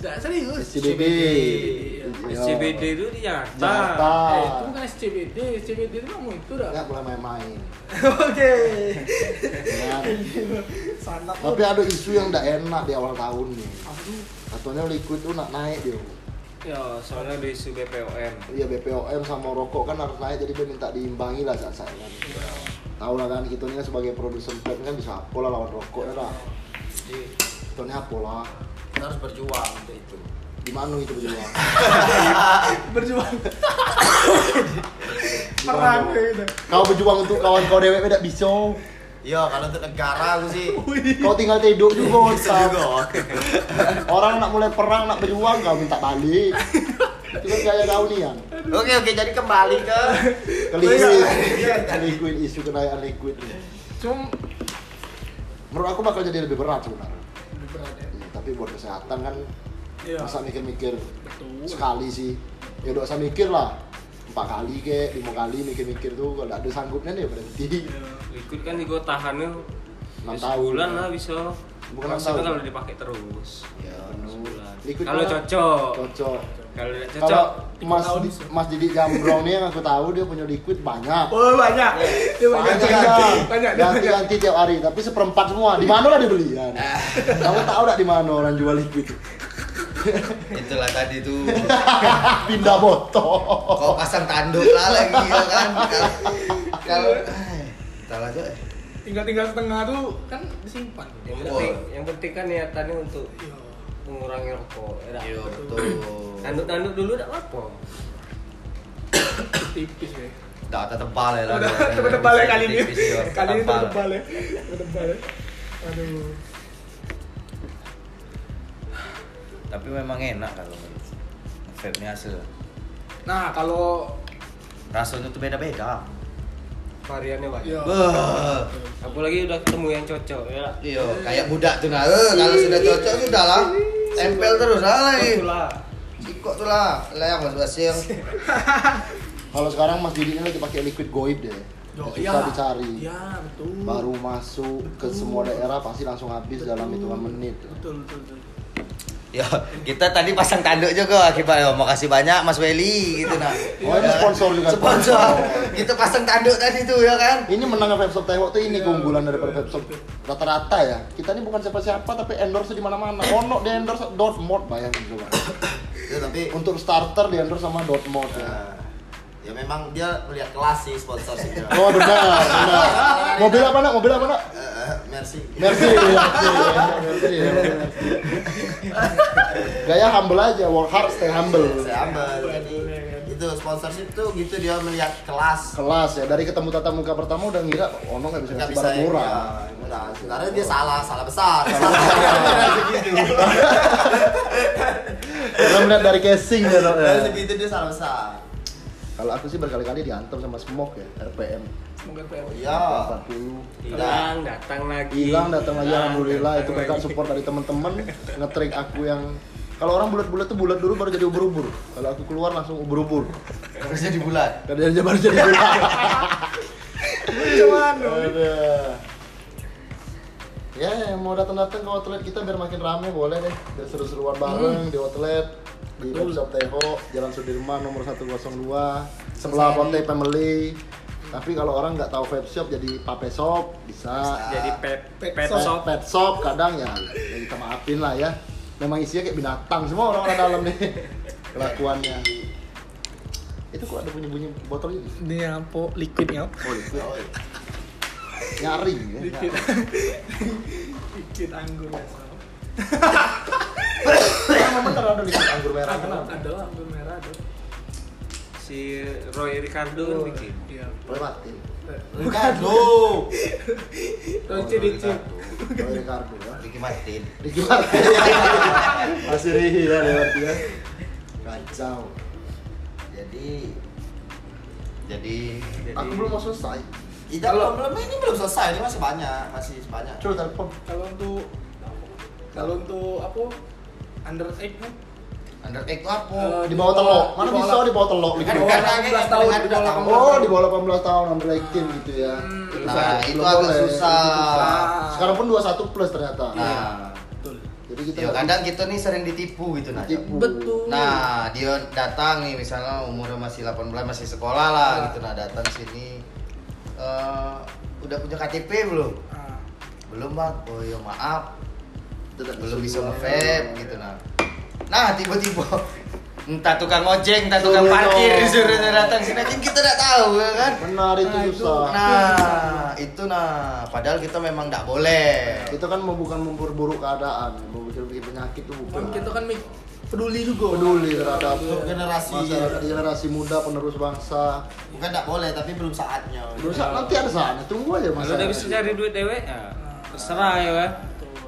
Enggak serius SCBD, Iya. SCBD itu di Jakarta. Jakarta. Eh, itu bukan SCBD, SCBD itu kamu itu dah. Ya mulai main-main. Oke. Ya. Tapi ada isu yang tidak enak di awal tahun nih. Aduh, Katanya liquid tuh nak naik dia. Ya, soalnya ada isu BPOM. Iya BPOM sama rokok kan harus naik jadi dia minta diimbangi lah saat saya kan. Tahu lah kan kita ini kan sebagai produsen vape kan bisa apa lah lawan rokok ya lah. Jadi Kita ini apa lah. kita harus berjuang untuk itu. Di mana itu berjuang? <laughs> berjuang. Perang gitu. Kau berjuang untuk kawan kau dewek tidak bisa. Iya, kalau untuk negara aku sih Kau tinggal tidur juga. juga. Orang nak mulai perang nak berjuang kau minta balik. <laughs> Itu kan gaya kau nih kan. Oke, oke, jadi kembali ke <laughs> Ke liquid. Iya. Ke liquid isu kenaikan liquid. ini. Cuma Menurut aku bakal jadi lebih berat sebenarnya. lebih berat ya. Iya, tapi buat kesehatan kan Iya. masa mikir-mikir Betul. sekali sih ya udah usah mikir lah empat kali ke lima kali mikir-mikir tuh kalau ada sanggupnya nih ya berhenti Iya. Liquid kan juga tahannya Enam ya tahun. lah bisa. Bukan tahun. kalau dipakai terus. ya Sebulan. Liquid Kalau cocok. cocok Kalau tidak kalau cocok, mas tahun Di- mas Didi Jambrong nih yang aku tahu dia punya liquid banyak Oh banyak. Dia banyak. banyak Banyak. Ganti banyak. ganti tiap hari tapi seperempat semua di mana lah dibeli kan <laughs> kamu tahu tak di mana orang jual liquid Itulah tadi tuh. <laughs> pindah botol Kau pasang tanduk lah lagi ya kan. Kalau kalau <laughs> Entar aja. eh. Tinggal tinggal setengah tuh kan disimpan. yang Oh. penting, yang penting kan niatannya untuk Iya. mengurangi rokok. Ya, dah. Iya betul. Tanduk-tanduk dulu tak apa. <coughs> Tipis ya. Dah tebal ya lah. Udah tebal ya kali ini. Kali ini Tebal. tebal ya. Tebal ya. Aduh. Tapi memang enak kalau vape ini hasil. Nah, kalau Rasanya tuh beda-beda. Variannya banyak. Iya. Beuh. Apalagi udah ketemu yang cocok ya. Iya, kayak budak tuh nah. Eh, kalau sudah cocok sudah lah. Tempel terus lah lagi. Sikok tuh lah. Lah yang mas basing. <laughs> kalau sekarang mas Didi ini lagi pakai liquid goib deh Yo, susah iya. dicari Iya, betul. baru masuk ke semua daerah pasti langsung habis dalam hitungan menit Betul, betul, betul. Ya, kita tadi pasang tanduk juga akibat oh, makasih banyak Mas Weli gitu nah. Oh, ini sponsor juga. Sponsor. Kita pasang tanduk tadi tuh ya kan. Ini menangnya Vape Shop Taiwo tuh ini keunggulan daripada Vape Shop rata-rata ya. Kita ini bukan siapa-siapa tapi endorse di mana-mana. Ono di endorse Dortmund bayangin coba. Ya, tapi Untuk starter di endorse sama Dortmund ya. Ya memang dia melihat kelas sih sponsorshipnya. <laughs> Oh benar, benar. Mobil apa nak? Mobil apa nak? Eh, Merci. Merci, merci, merci, ya, merci. Gaya humble aja, work hard, stay humble. Saya ambil. Jadi itu sponsorship tuh gitu dia melihat kelas. Kelas ya, dari ketemu tatap muka pertama udah ngira, oh no nggak bisa ngasih barang murah. ya, murah. Sebenarnya dia salah, salah besar. <laughs> <laughs> Karena melihat dari casing ya, ya. Dari segitu dia salah besar. Kalau aku sih berkali-kali diantar sama Smoke ya, RPM Semoga PM. Oh iya. 40 hilang datang lagi. Hilang datang lagi alhamdulillah. datang itu berkat support dari teman-teman ngetrik aku yang kalau orang bulat-bulat tuh bulat dulu baru jadi ubur-ubur. Kalau aku keluar langsung ubur-ubur. Harus jadi bulat. karena dia <laughs> baru jadi bulat. Cuman ya yang mau datang-datang ke outlet kita biar makin rame boleh deh. Biar seru-seruan bareng di outlet di Pop Shop Teho Jalan Sudirman nomor 102 sebelah Ponte Family. Tapi kalau orang nggak tahu vape shop jadi pape shop bisa. Jadi pet Pet pet shop. shop. Pet shop kadang ya, ya kita maafin lah ya. Memang isinya kayak binatang semua orang-orang dalam nih <laughs> kelakuannya. Itu kok ada bunyi-bunyi botol ini? Ini apa? Liquidnya apa? oh liquid. Nyari ya Liquid. <laughs> anggur biasa. Bener ada liquid anggur merah kenapa? ada anggur merah ada. si Roy Ricardo kan bikin Iya. Roy Martin Ricardo. <laughs> Roci Rici. Roy Ricardo ya Ricky Martin. Ricky Martin <laughs> masih rihi ya lewat ya kacau Jadi jadi aku belum mau selesai Tidak, belum, belum ini belum selesai, ini masih banyak, masih banyak. coba telepon Kalau untuk kalau untuk apa? Under eight kan? under X itu apa? Eh, di bawah telok mana bisa di bawah telok Kan bawah karena 18 kayak tahun, di bawah udah 18 tahu. Oh, di bawah 18 tahun under 18 gitu ya. Nah, Belum itu agak susah. susah. Sekarang pun 21 plus ternyata. Nah, Betul. Jadi kita ya kadang kita nih sering ditipu gitu nah. Ditipu. Betul. Nah, dia datang nih misalnya umurnya masih 18 masih sekolah lah Nah. gitu nah datang sini eh udah punya KTP belum? Ah, Belum, Bang. Oh, ya maaf. Tidak belum bisa nge-vape gitu nah. Nah, tiba-tiba entah tukang ojek, entah tukang Suruh parkir disuruh datang sini kan kita tidak tahu ya kan. Benar itu Nah, itu. susah. Nah, itu nah, padahal kita memang tidak boleh. Itu kan mau bukan memperburuk keadaan, mau bikin bikin penyakit itu bukan. kan kita kan peduli juga. peduli terhadap generasi. masyarakat generasi muda penerus bangsa. Bukan tidak boleh, tapi belum saatnya. Terus nanti ada saatnya, tunggu aja kalau masa. udah bisa cari duit dewe ya terserah ya kan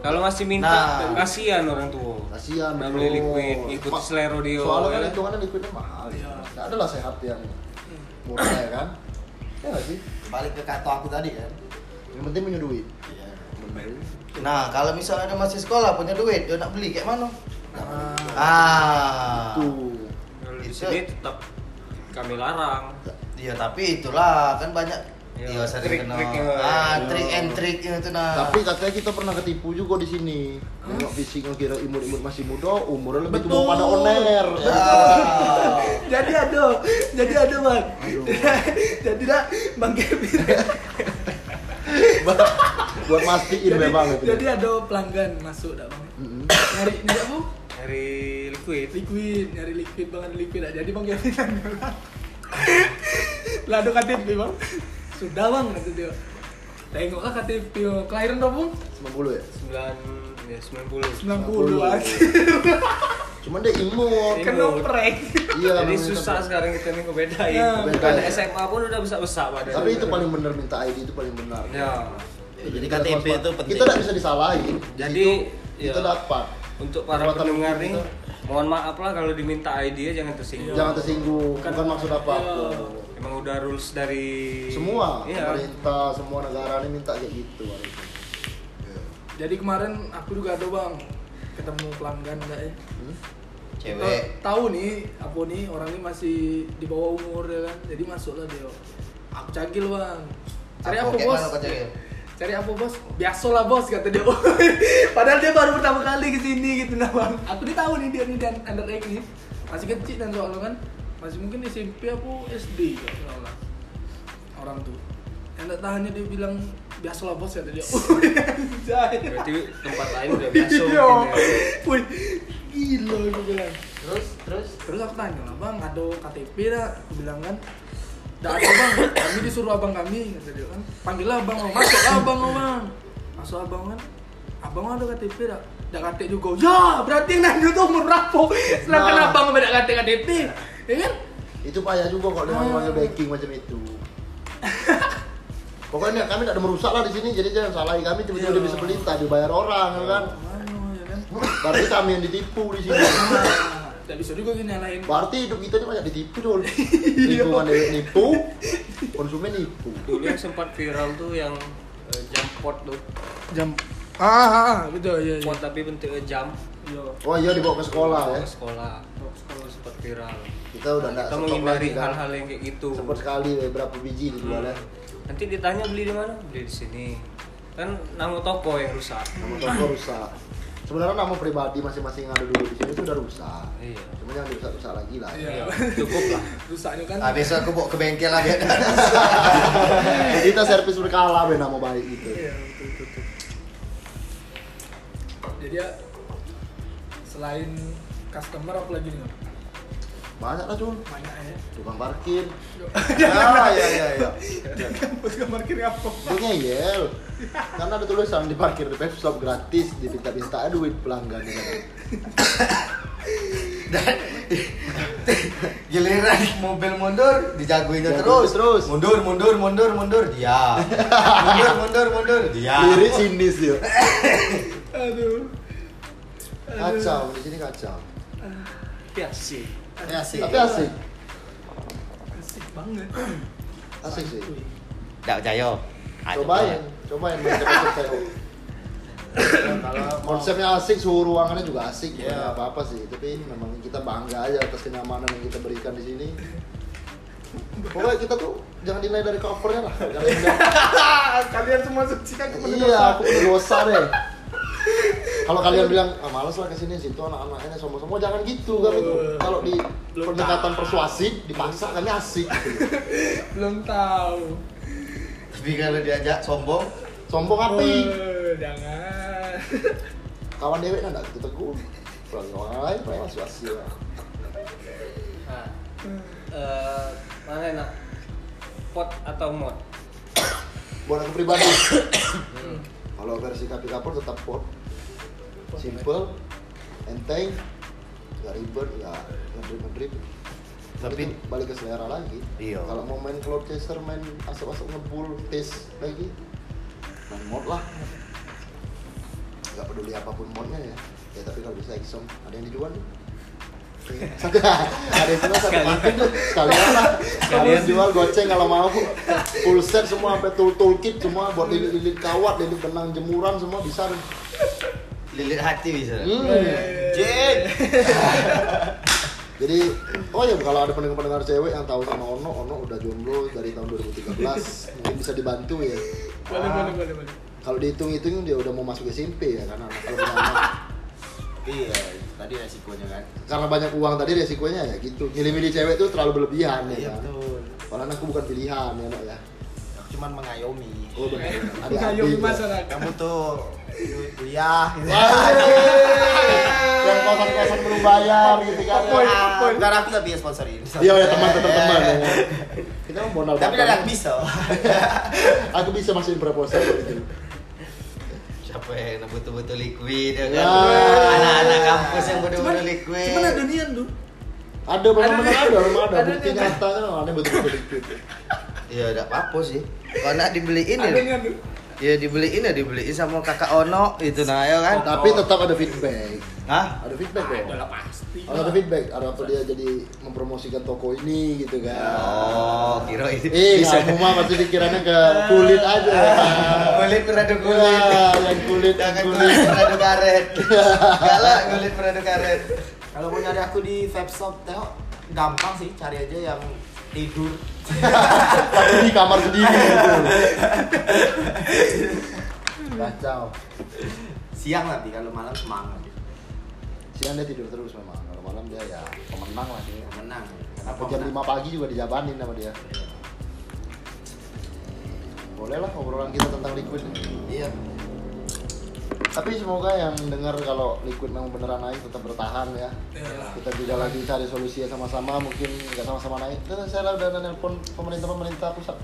kalau masih minta Nah. kasihan orang tua Kasihan Nggak beli liquid, ikut selero dia, Soalnya kan ya. hitungannya liquidnya mahal. Iya. Nggak ada lah sehat yang murah ya kan. Ya nggak sih? Balik ke kata aku tadi kan. Yang penting punya duit. Iya. Bener. Nah, kalau misalnya ada masih sekolah punya duit, dia nak beli kayak mana? Ah, Ah. Tuh. kalau di Itu- sini tetap kami larang Iya, tapi itulah kan banyak Iya, Iya, sering kena. trik-triknya. Ah, trik and triknya itu nah. Tapi katanya kita pernah ketipu juga di sini. Nengok fisik ngira imut-imut masih muda, umurnya lebih tua pada oner. Ya. <laughs> jadi ada, jadi ada bang. Aduh. <laughs> jadi dah bang Kevin. <laughs> Buat mastiin jadi, memang itu. jadi ada pelanggan masuk dah bang. Nyari nyari apa? dari liquid Liquid, nyari liquid bang ada liquid. Jadi bang Kevin lah ada KTP bang. Sudah bang kata dia. Tengoklah KTP kelahiran berapa bang? 90 ya? 9 ya 90 90 aja. Cuman dia imut. Kena prank. Iya. jadi susah sekarang kita nih ngebedain Ya, Bukan beda. SMA pun udah bisa besar padahal Tapi itu paling benar minta ID itu paling benar. ya Ya, jadi KTP itu penting. Kita tidak bisa disalahin. Jadi, Di situ kita ya. dapat. untuk para pendengar nih mohon maaf lah kalau diminta ID ya jangan tersinggung Jangan tersinggung. Bukan, Bukan- maksud apa apa. Iya. Emang udah rules dari Semua iya pemerintah, semua negara ini minta kayak gitu. harusnya. Jadi kemarin aku juga ada bang ketemu pelanggan enggak ya? Hmm? Cewek. Kita tahu nih apa nih orang ini masih di bawah umur ya kan jadi masuklah dia aku cagil bang cari apa, kayak bos cari? cari apa bos biasalah bos kata dia <laughs> padahal dia baru pertama kali ke sini gitu nah bang aku nih tahu nih dia nih dan under egg nih masih kecil dan soalnya kan masih mungkin SMP aku SD nggak salah orang tuh. Yang tak tahannya dia bilang biasalah bos kata dia. Anjay. <laughs> berarti tempat lain udah <laughs> biasa Iya. ya. Wih, gila aku bilang. Terus terus? Terus aku tanya lah bang, ada KTP dah? Aku bilang kan Tidak ada bang, kami disuruh abang kami kata dia kan. Panggil lah abang, masuk lah abang bang. Masuk abang kan. Abang ada KTP dah dah KTP juga. Ya berarti yang nanya tuh umur berapa? Sedangkan Nah. abang beda KTP KTP ya kan? Itu payah juga kalau dia manggil backing macam itu. <laughs> Pokoknya kami tidak ada merusak lah di sini jadi jangan salahi kami tiba-tiba Iya. dia bisa pelita dibayar orang ya kan? Mano, ya kan? Berarti kami yang ditipu di sini. Nah, tidak bisa juga gini nyalain berarti hidup kita ini banyak ditipu dul. <laughs> Lingkungan dewek nipu konsumen nipu. Dulu yang sempat viral tuh yang eh, jam pot tuh. jam ah, ah, ah betul ya ya. Pot tapi bentuknya jam. Yo. oh iya dibawa ke sekolah ya. Ke sekolah. Sekolah sempat viral. Kita udah nggak Kita stok menghindari lagi kan. hal-hal yang kayak gitu. sempat sekali ya, berapa biji dijual ya Nanti ditanya beli di mana? Beli di sini. Kan nama toko yang rusak. nama toko rusak sebenarnya nama pribadi masing-masing yang ada dulu di sini itu udah rusak Iya. cuma jangan dirusak-rusak lagi lah Iya. Iya, cukup lah. <laughs> rusaknya kan Ah, besok aku bawa ke bengkel lagi. <laughs> kita servis berkala be nama baik itu Iya, betul, betul, betul. Jadi ya selain customer apa lagi nih? Banyak lah cuy Banyak ya. tukang parkir <laughs> Ah, iya iya iya. Kampus kamar kiri apa? itu ngeyel karena ada tulisan di parkir di pep stop gratis dipinta-pinta duit pelanggan ya kan. Giliran mobil mundur, dijagoinnya Jagoin terus. terus. Mundur, mundur, mundur, mundur. Dia. mundur, mundur, mundur. Dia. lirik sinis ya Aduh. kacau di sini kacau Tapi asik. Ya tapi asik. Asik banget. <clears throat> asik sih. Dak Jayo. cobain cobain cepet cepet <laughs> Kalau konsepnya asik suhu ruangannya juga asik. Iya. bukan apa apa sih. Tapi memang kita bangga aja atas kenyamanan yang kita berikan di sini. Pokoknya kita tuh jangan dinilai dari covernya lah. Jangan <laughs> Kalian semua suci kan iya aku dosa deh kalau kalian bilang ah malas lah ke sini situ anak-anaknya semua-semua jangan gitu kan itu kalau di Belum pendekatan tahu. persuasif dipaksa kami asik gitu. <laughs> belum tahu. tapi kalau diajak sombong, sombong api Oh, jangan. <laughs> kawan dewek enggak gitu teguh orang lain paling persuasif lah Nah, eh, mana enak? Pot atau mod? buat aku pribadi <coughs> kalau versi kapi kapur tetap pot simple enteng nggak ribet ya ngedrip ngedrip tapi balik ke selera lagi. Iya. kalau mau main cloud chaser main asap-asap ngebul tes lagi main mod lah. Nggak peduli apa pun modnya ya. Ya tapi kalau bisa exom ada yang dijual nih <laughs> ada yang jual satu paket tuh sekalian lah sekalian jual goceng kalau mau full set semua sampai tool toolkit semua buat lilit-lilit kawat lilit benang jemuran semua bisa lilit hati bisa. Hmm. Jin. <laughs> Jadi, oh ya kalau ada pendengar-pendengar cewek yang tahu sama Ono, Ono udah jomblo dari tahun 2013, mungkin bisa dibantu ya. Boleh, boleh, boleh, boleh. Kalau dihitung-hitung dia udah mau masuk SMP ya karena kalau <laughs> punya anak. Iya, tadi resikonya kan. Karena banyak uang tadi resikonya ya gitu. Milih-milih cewek tuh terlalu berlebihan ya Iya kan. betul. Anakku bukan pilihan ya, Nok ya. Aku cuman mengayomi. Oh benar. <laughs> Mengayomi ya. masyarakat. Kamu tuh kuliah gitu. <laughs> Yang kosan-kosan belum bayar gitu kan. Poin, ya. poin. Bukan aku tapi ya sponsorin. Iya ya teman tetap teman ya. <laughs> Kita mau modal Tapi ada yang bisa. Aku bisa masukin proposal gitu. Siapa yang betul-betul liquid ya Ya. kan? Anak-anak kampus yang betul-betul liquid. cuman ada nian tuh. Ada benar-benar ada, memang ada. Ada Bukti nih. nyatanya ada betul-betul gitu. Ya udah apa sih. Kalau nak dibeliin Ada ya. nian tuh. Ya dibeliin ya dibeliin sama kakak Ono itu nah ya kan. Tapi tetap ada feedback. Hah? Ada feedback dong. Ada lah pasti. Kalau ada feedback, ada apa dia jadi mempromosikan toko ini gitu kan. Oh, kira itu Eh, kamu mah pasti pikirannya ke kulit aja. <laughs> kulit beradu kulit. Ya, yang kulit, yang kulit. beradu karet. <laughs> Galak kulit beradu karet. Kalau mau nyari aku di webshop tengok gampang sih cari aja yang tidur. Tapi di kamar sendiri gitu. Kacau. Siang nanti kalau malam semangat. Siang dia tidur terus memang. Kalau malam dia ya pemenang lah sih. Menang. Sampai jam 5 pagi juga dijabanin sama dia. Boleh lah obrolan kita tentang liquid. Iya. Tapi semoga yang dengar kalau liquid memang beneran naik tetap bertahan ya. Kita tidak lagi cari solusi sama-sama, mungkin nggak sama-sama naik. Dan saya udah nelpon pemerintah pemerintah pusat.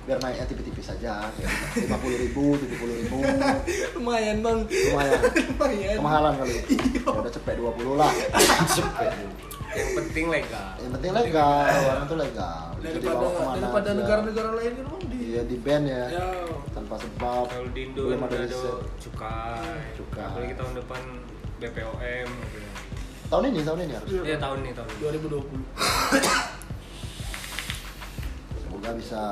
biar naiknya tipis-tipis saja lima puluh ribu tujuh puluh ribu. <laughs> Lumayan bang. Lumayan. <laughs> Lumayan. Kemahalan kali. <laughs> Ya udah cepet 20 lah. Yang penting legal. Yang penting legal orang tuh legal. Daripada negara-negara lain kan bang di iya di band ya. Ya tanpa sebab. Kalau di Indo belum ada riset. Cukai. Cukai. apalagi tahun depan BPOM gitu ya. tahun ini tahun ini harus Iya tahun ini tahun ini. 2020 semoga bisa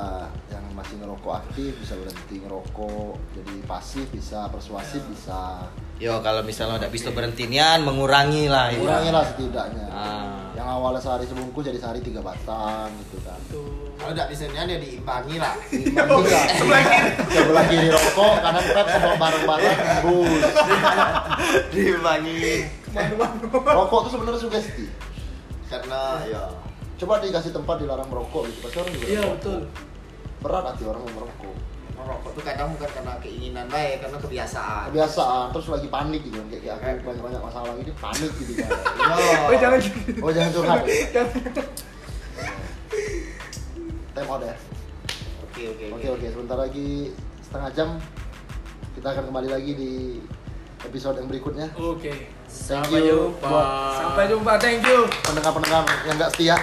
yang masih ngerokok aktif bisa berhenti ngerokok jadi pasif bisa persuasif bisa Yo kalau misalnya udah bisa berhenti nian mengurangi lah ya. kurangi lah setidaknya. Ah. yang awalnya sehari sebungkus jadi sehari tiga batang gitu kan. Tuh Kalau tidak bisa nian ya diimbangi lah. <laughs> Diimbangi. Lah. sebelah kiri. Rokok kanan pet semua bareng-bareng. Bus. <laughs> Diimbangi. rokok tuh sebenarnya sugesti. Karena ya coba dikasih tempat dilarang merokok gitu. Pasti orang juga iya betul. Berat hati orang yang merokok. Merokok tuh kadang bukan karena keinginan baik, karena kebiasaan. kebiasaan. Terus lagi panik gitu kayak kayak aku banyak banyak masalah ini panik gitu kan. <laughs> Oh Yo. jangan gitu. Oh jangan curhat Jangan. Time out ya. Oke oke oke oke. sebentar lagi setengah jam kita akan kembali lagi di episode yang berikutnya. Oke Thank sampai you. jumpa. Buat- sampai jumpa thank you. pendengar-pendengar yang nggak setia